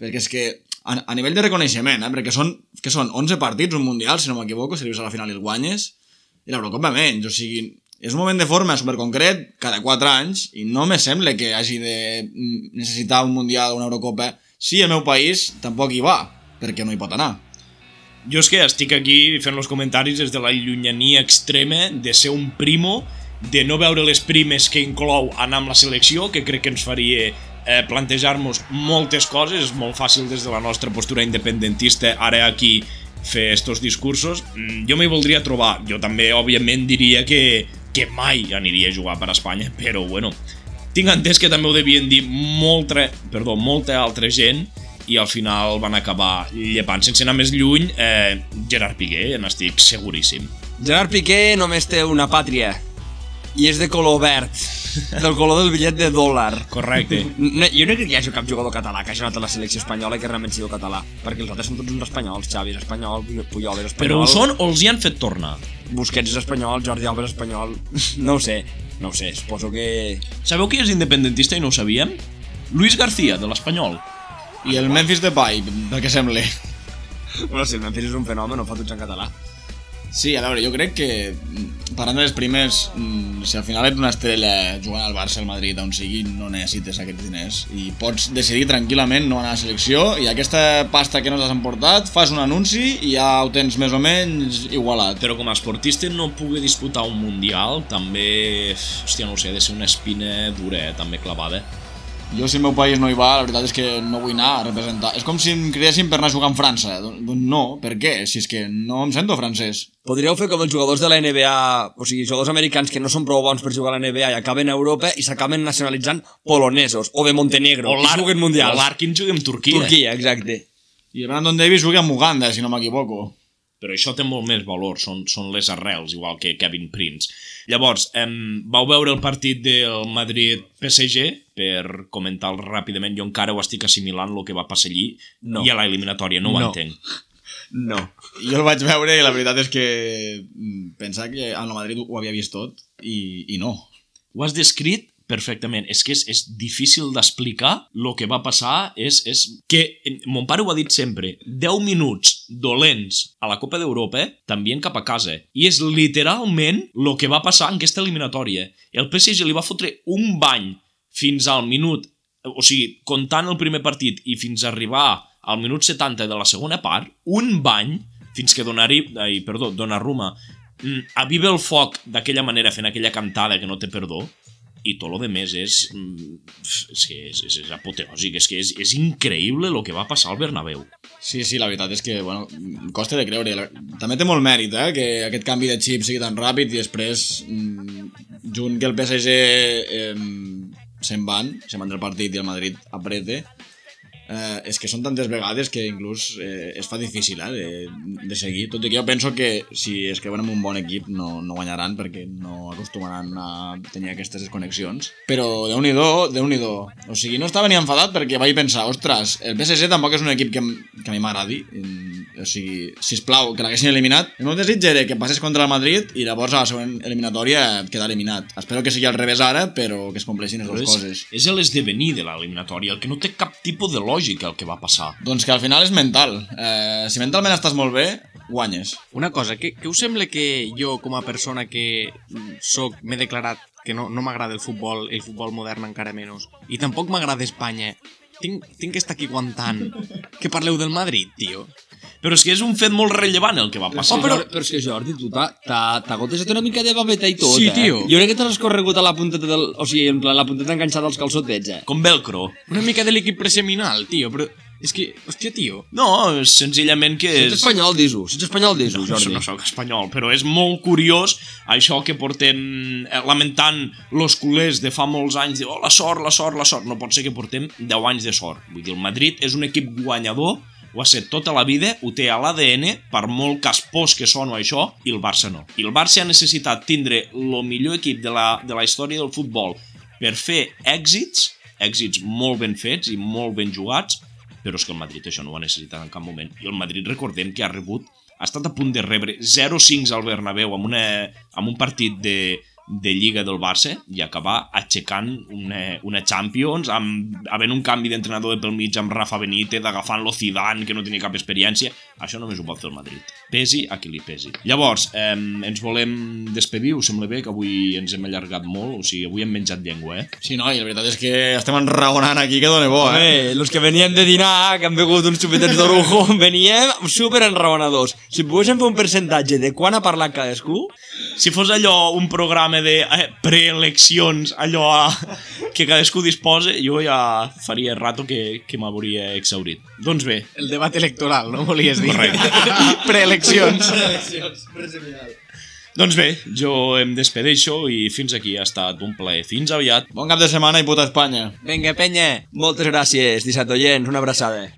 perquè és que a, a nivell de reconeixement, eh, perquè són, que són 11 partits un Mundial, si no m'equivoco, si arribes a la final i el guanyes, i l'Eurocopa menys, o sigui, és un moment de forma superconcret cada 4 anys i no me sembla que hagi de necessitar un Mundial o una Eurocopa si el meu país tampoc hi va, perquè no hi pot anar. Jo és que estic aquí fent els comentaris des de la llunyania extrema de ser un primo, de no veure les primes que inclou anar amb la selecció, que crec que ens faria eh, plantejar-nos moltes coses, és molt fàcil des de la nostra postura independentista ara aquí fer estos discursos. Mm, Jo m'hi voldria trobar, jo també òbviament diria que, que mai aniria a jugar per Espanya, però bueno, tinc entès que també ho devien dir molta, perdó, molta altra gent i al final van acabar llepant sense anar més lluny eh, Gerard Piqué, n'estic seguríssim. Gerard Piqué només té una pàtria i és de color verd, del color del bitllet de dòlar. Correcte. No, jo no crec que hi hagi cap jugador català que hagi anat a la selecció espanyola i que realment sigui català, perquè els altres són tots uns espanyols, Xavi és espanyol, Puyol és espanyol, Però ho són o els hi han fet tornar? Busquets és espanyol, Jordi Alba és espanyol, no ho sé, no ho sé, suposo que... Sabeu qui és independentista i no ho sabíem? Luis García, de l'Espanyol. I el Memphis Depay, pel que sembla. Bueno, si el Memphis és un fenomen, ho fa tots en català. Sí, a veure, jo crec que mm, parlant de les primes, mm, si al final ets una estrella jugant al Barça, al Madrid, on sigui, no necessites aquests diners i pots decidir tranquil·lament no anar a la selecció i aquesta pasta que no t'has emportat fas un anunci i ja ho tens més o menys igualat. Però com a esportista no pugui disputar un Mundial, també, hòstia, no ho sé, ha de ser una espina dura, eh, també clavada. Jo si el meu país no hi va, la veritat és que no vull anar a representar. És com si em cridessin per anar a jugar en França. Doncs no, per què? Si és que no em sento francès. Podríeu fer com els jugadors de la NBA, o sigui, jugadors americans que no són prou bons per jugar a la NBA i acaben a Europa i s'acaben nacionalitzant polonesos o de Montenegro O i juguen mundials. o l'Arkin juga amb Turquia. Turquia, exacte. I Brandon Davis juga amb Uganda, si no m'equivoco. Però això té molt més valor, són, són les arrels, igual que Kevin Prince. Llavors, em, vau veure el partit del Madrid-PSG, per comentar ràpidament, jo encara ho estic assimilant el que va passar allí, No. i a la eliminatòria, no, ho No. entenc. No. Jo el vaig veure i la veritat és que mm, pensava que en el Madrid ho havia vist tot i, i no. Ho has descrit perfectament. És que és, és difícil d'explicar el que va passar. És, és que, mon pare ho ha dit sempre, 10 minuts dolents a la Copa d'Europa t'envien cap a casa. I és literalment el que va passar en aquesta eliminatòria. El PSG li va fotre un bany fins al minut, o sigui, comptant el primer partit i fins a arribar al minut 70 de la segona part, un bany fins que Donari, ai, perdó, Donnarumma mm, aviva el foc d'aquella manera fent aquella cantada que no té perdó i tot lo de més és, mm, és, que és, és, és apoteòsic, és que és, és increïble el que va passar al Bernabéu. Sí, sí, la veritat és que, bueno, costa de creure. També té molt mèrit, eh, que aquest canvi de xip sigui tan ràpid i després, mm, junt que el PSG eh, se'n van, se'n van del partit i el Madrid aprete, eh, és que són tantes vegades que inclús eh, es fa difícil eh, de, de seguir, tot i que jo penso que si es creuen amb un bon equip no, no guanyaran perquè no acostumaran a tenir aquestes desconnexions. Però déu nhi déu o sigui, no estava ni enfadat perquè vaig pensar ostres, el PSG tampoc és un equip que, que a mi m'agradi Mm, o sigui, sisplau, que l'haguessin eliminat. El meu desig era que passés contra el Madrid i llavors a la següent eliminatòria quedar eliminat. Espero que sigui al revés ara però que es compleixin les dues coses. és l'esdevenir de l'eliminatòria, el que no té cap tipus de lògica el que va passar. Doncs que al final és mental. Eh, si mentalment estàs molt bé, guanyes. Una cosa, què, què us sembla que jo, com a persona que soc, m'he declarat que no, no m'agrada el futbol, el futbol modern encara menys, i tampoc m'agrada Espanya, tinc, tinc que estar aquí aguantant que parleu del Madrid, tio? Però és que és un fet molt rellevant el que va passar. Oh, però, però és que Jordi, tu t'ha- gotejat una mica de babeta i tot, Sí, eh? tio. Jo crec que te l'has corregut a la punteta del... O sigui, en plan, la punteta enganxada als calçotets, eh? Com velcro. Una mica de líquid preseminal, tio, però és que, hòstia, tio, No, senzillament que Si és... ets espanyol, dis-ho. Si ets espanyol, dis-ho, No, Jordi. no sóc espanyol, però és molt curiós això que portem eh, lamentant los culers de fa molts anys de oh, la sort, la sort, la sort. No pot ser que portem 10 anys de sort. Vull dir, el Madrid és un equip guanyador, ho ha set tota la vida, ho té a l'ADN, per molt caspós que sono això, i el Barça no. I el Barça ha necessitat tindre el millor equip de la, de la història del futbol per fer èxits, èxits molt ben fets i molt ben jugats, però és que el Madrid això no ho ha necessitat en cap moment. I el Madrid, recordem que ha rebut, ha estat a punt de rebre 0-5 al Bernabéu amb, una, amb un partit de, de Lliga del Barça i acabar aixecant una, una Champions amb, havent un canvi d'entrenador de pel mig amb Rafa Benítez, agafant-lo Zidane que no tenia cap experiència, això només ho pot fer el Madrid pesi a qui li pesi llavors, eh, ens volem despedir us sembla bé que avui ens hem allargat molt o sigui, avui hem menjat llengua, eh? Sí, no, i la veritat és que estem enraonant aquí que dona bo, eh? Home, los que veníem de dinar, que han begut uns xupetets d'orujo, veníem super enraonadors. Si poguéssim fer un percentatge de quan ha parlat cadascú, si fos allò un programa de eh, preeleccions, allò a, que cadascú disposa, jo ja faria rato que, que m'hauria exaurit. Doncs bé, el debat electoral, no volies dir? Correcte. Preeleccions. Doncs bé, jo em despedeixo i fins aquí ha estat un plaer. Fins aviat. Bon cap de setmana i puta Espanya. Vinga, penya. moltes gràcies, dissabte oients, una abraçada.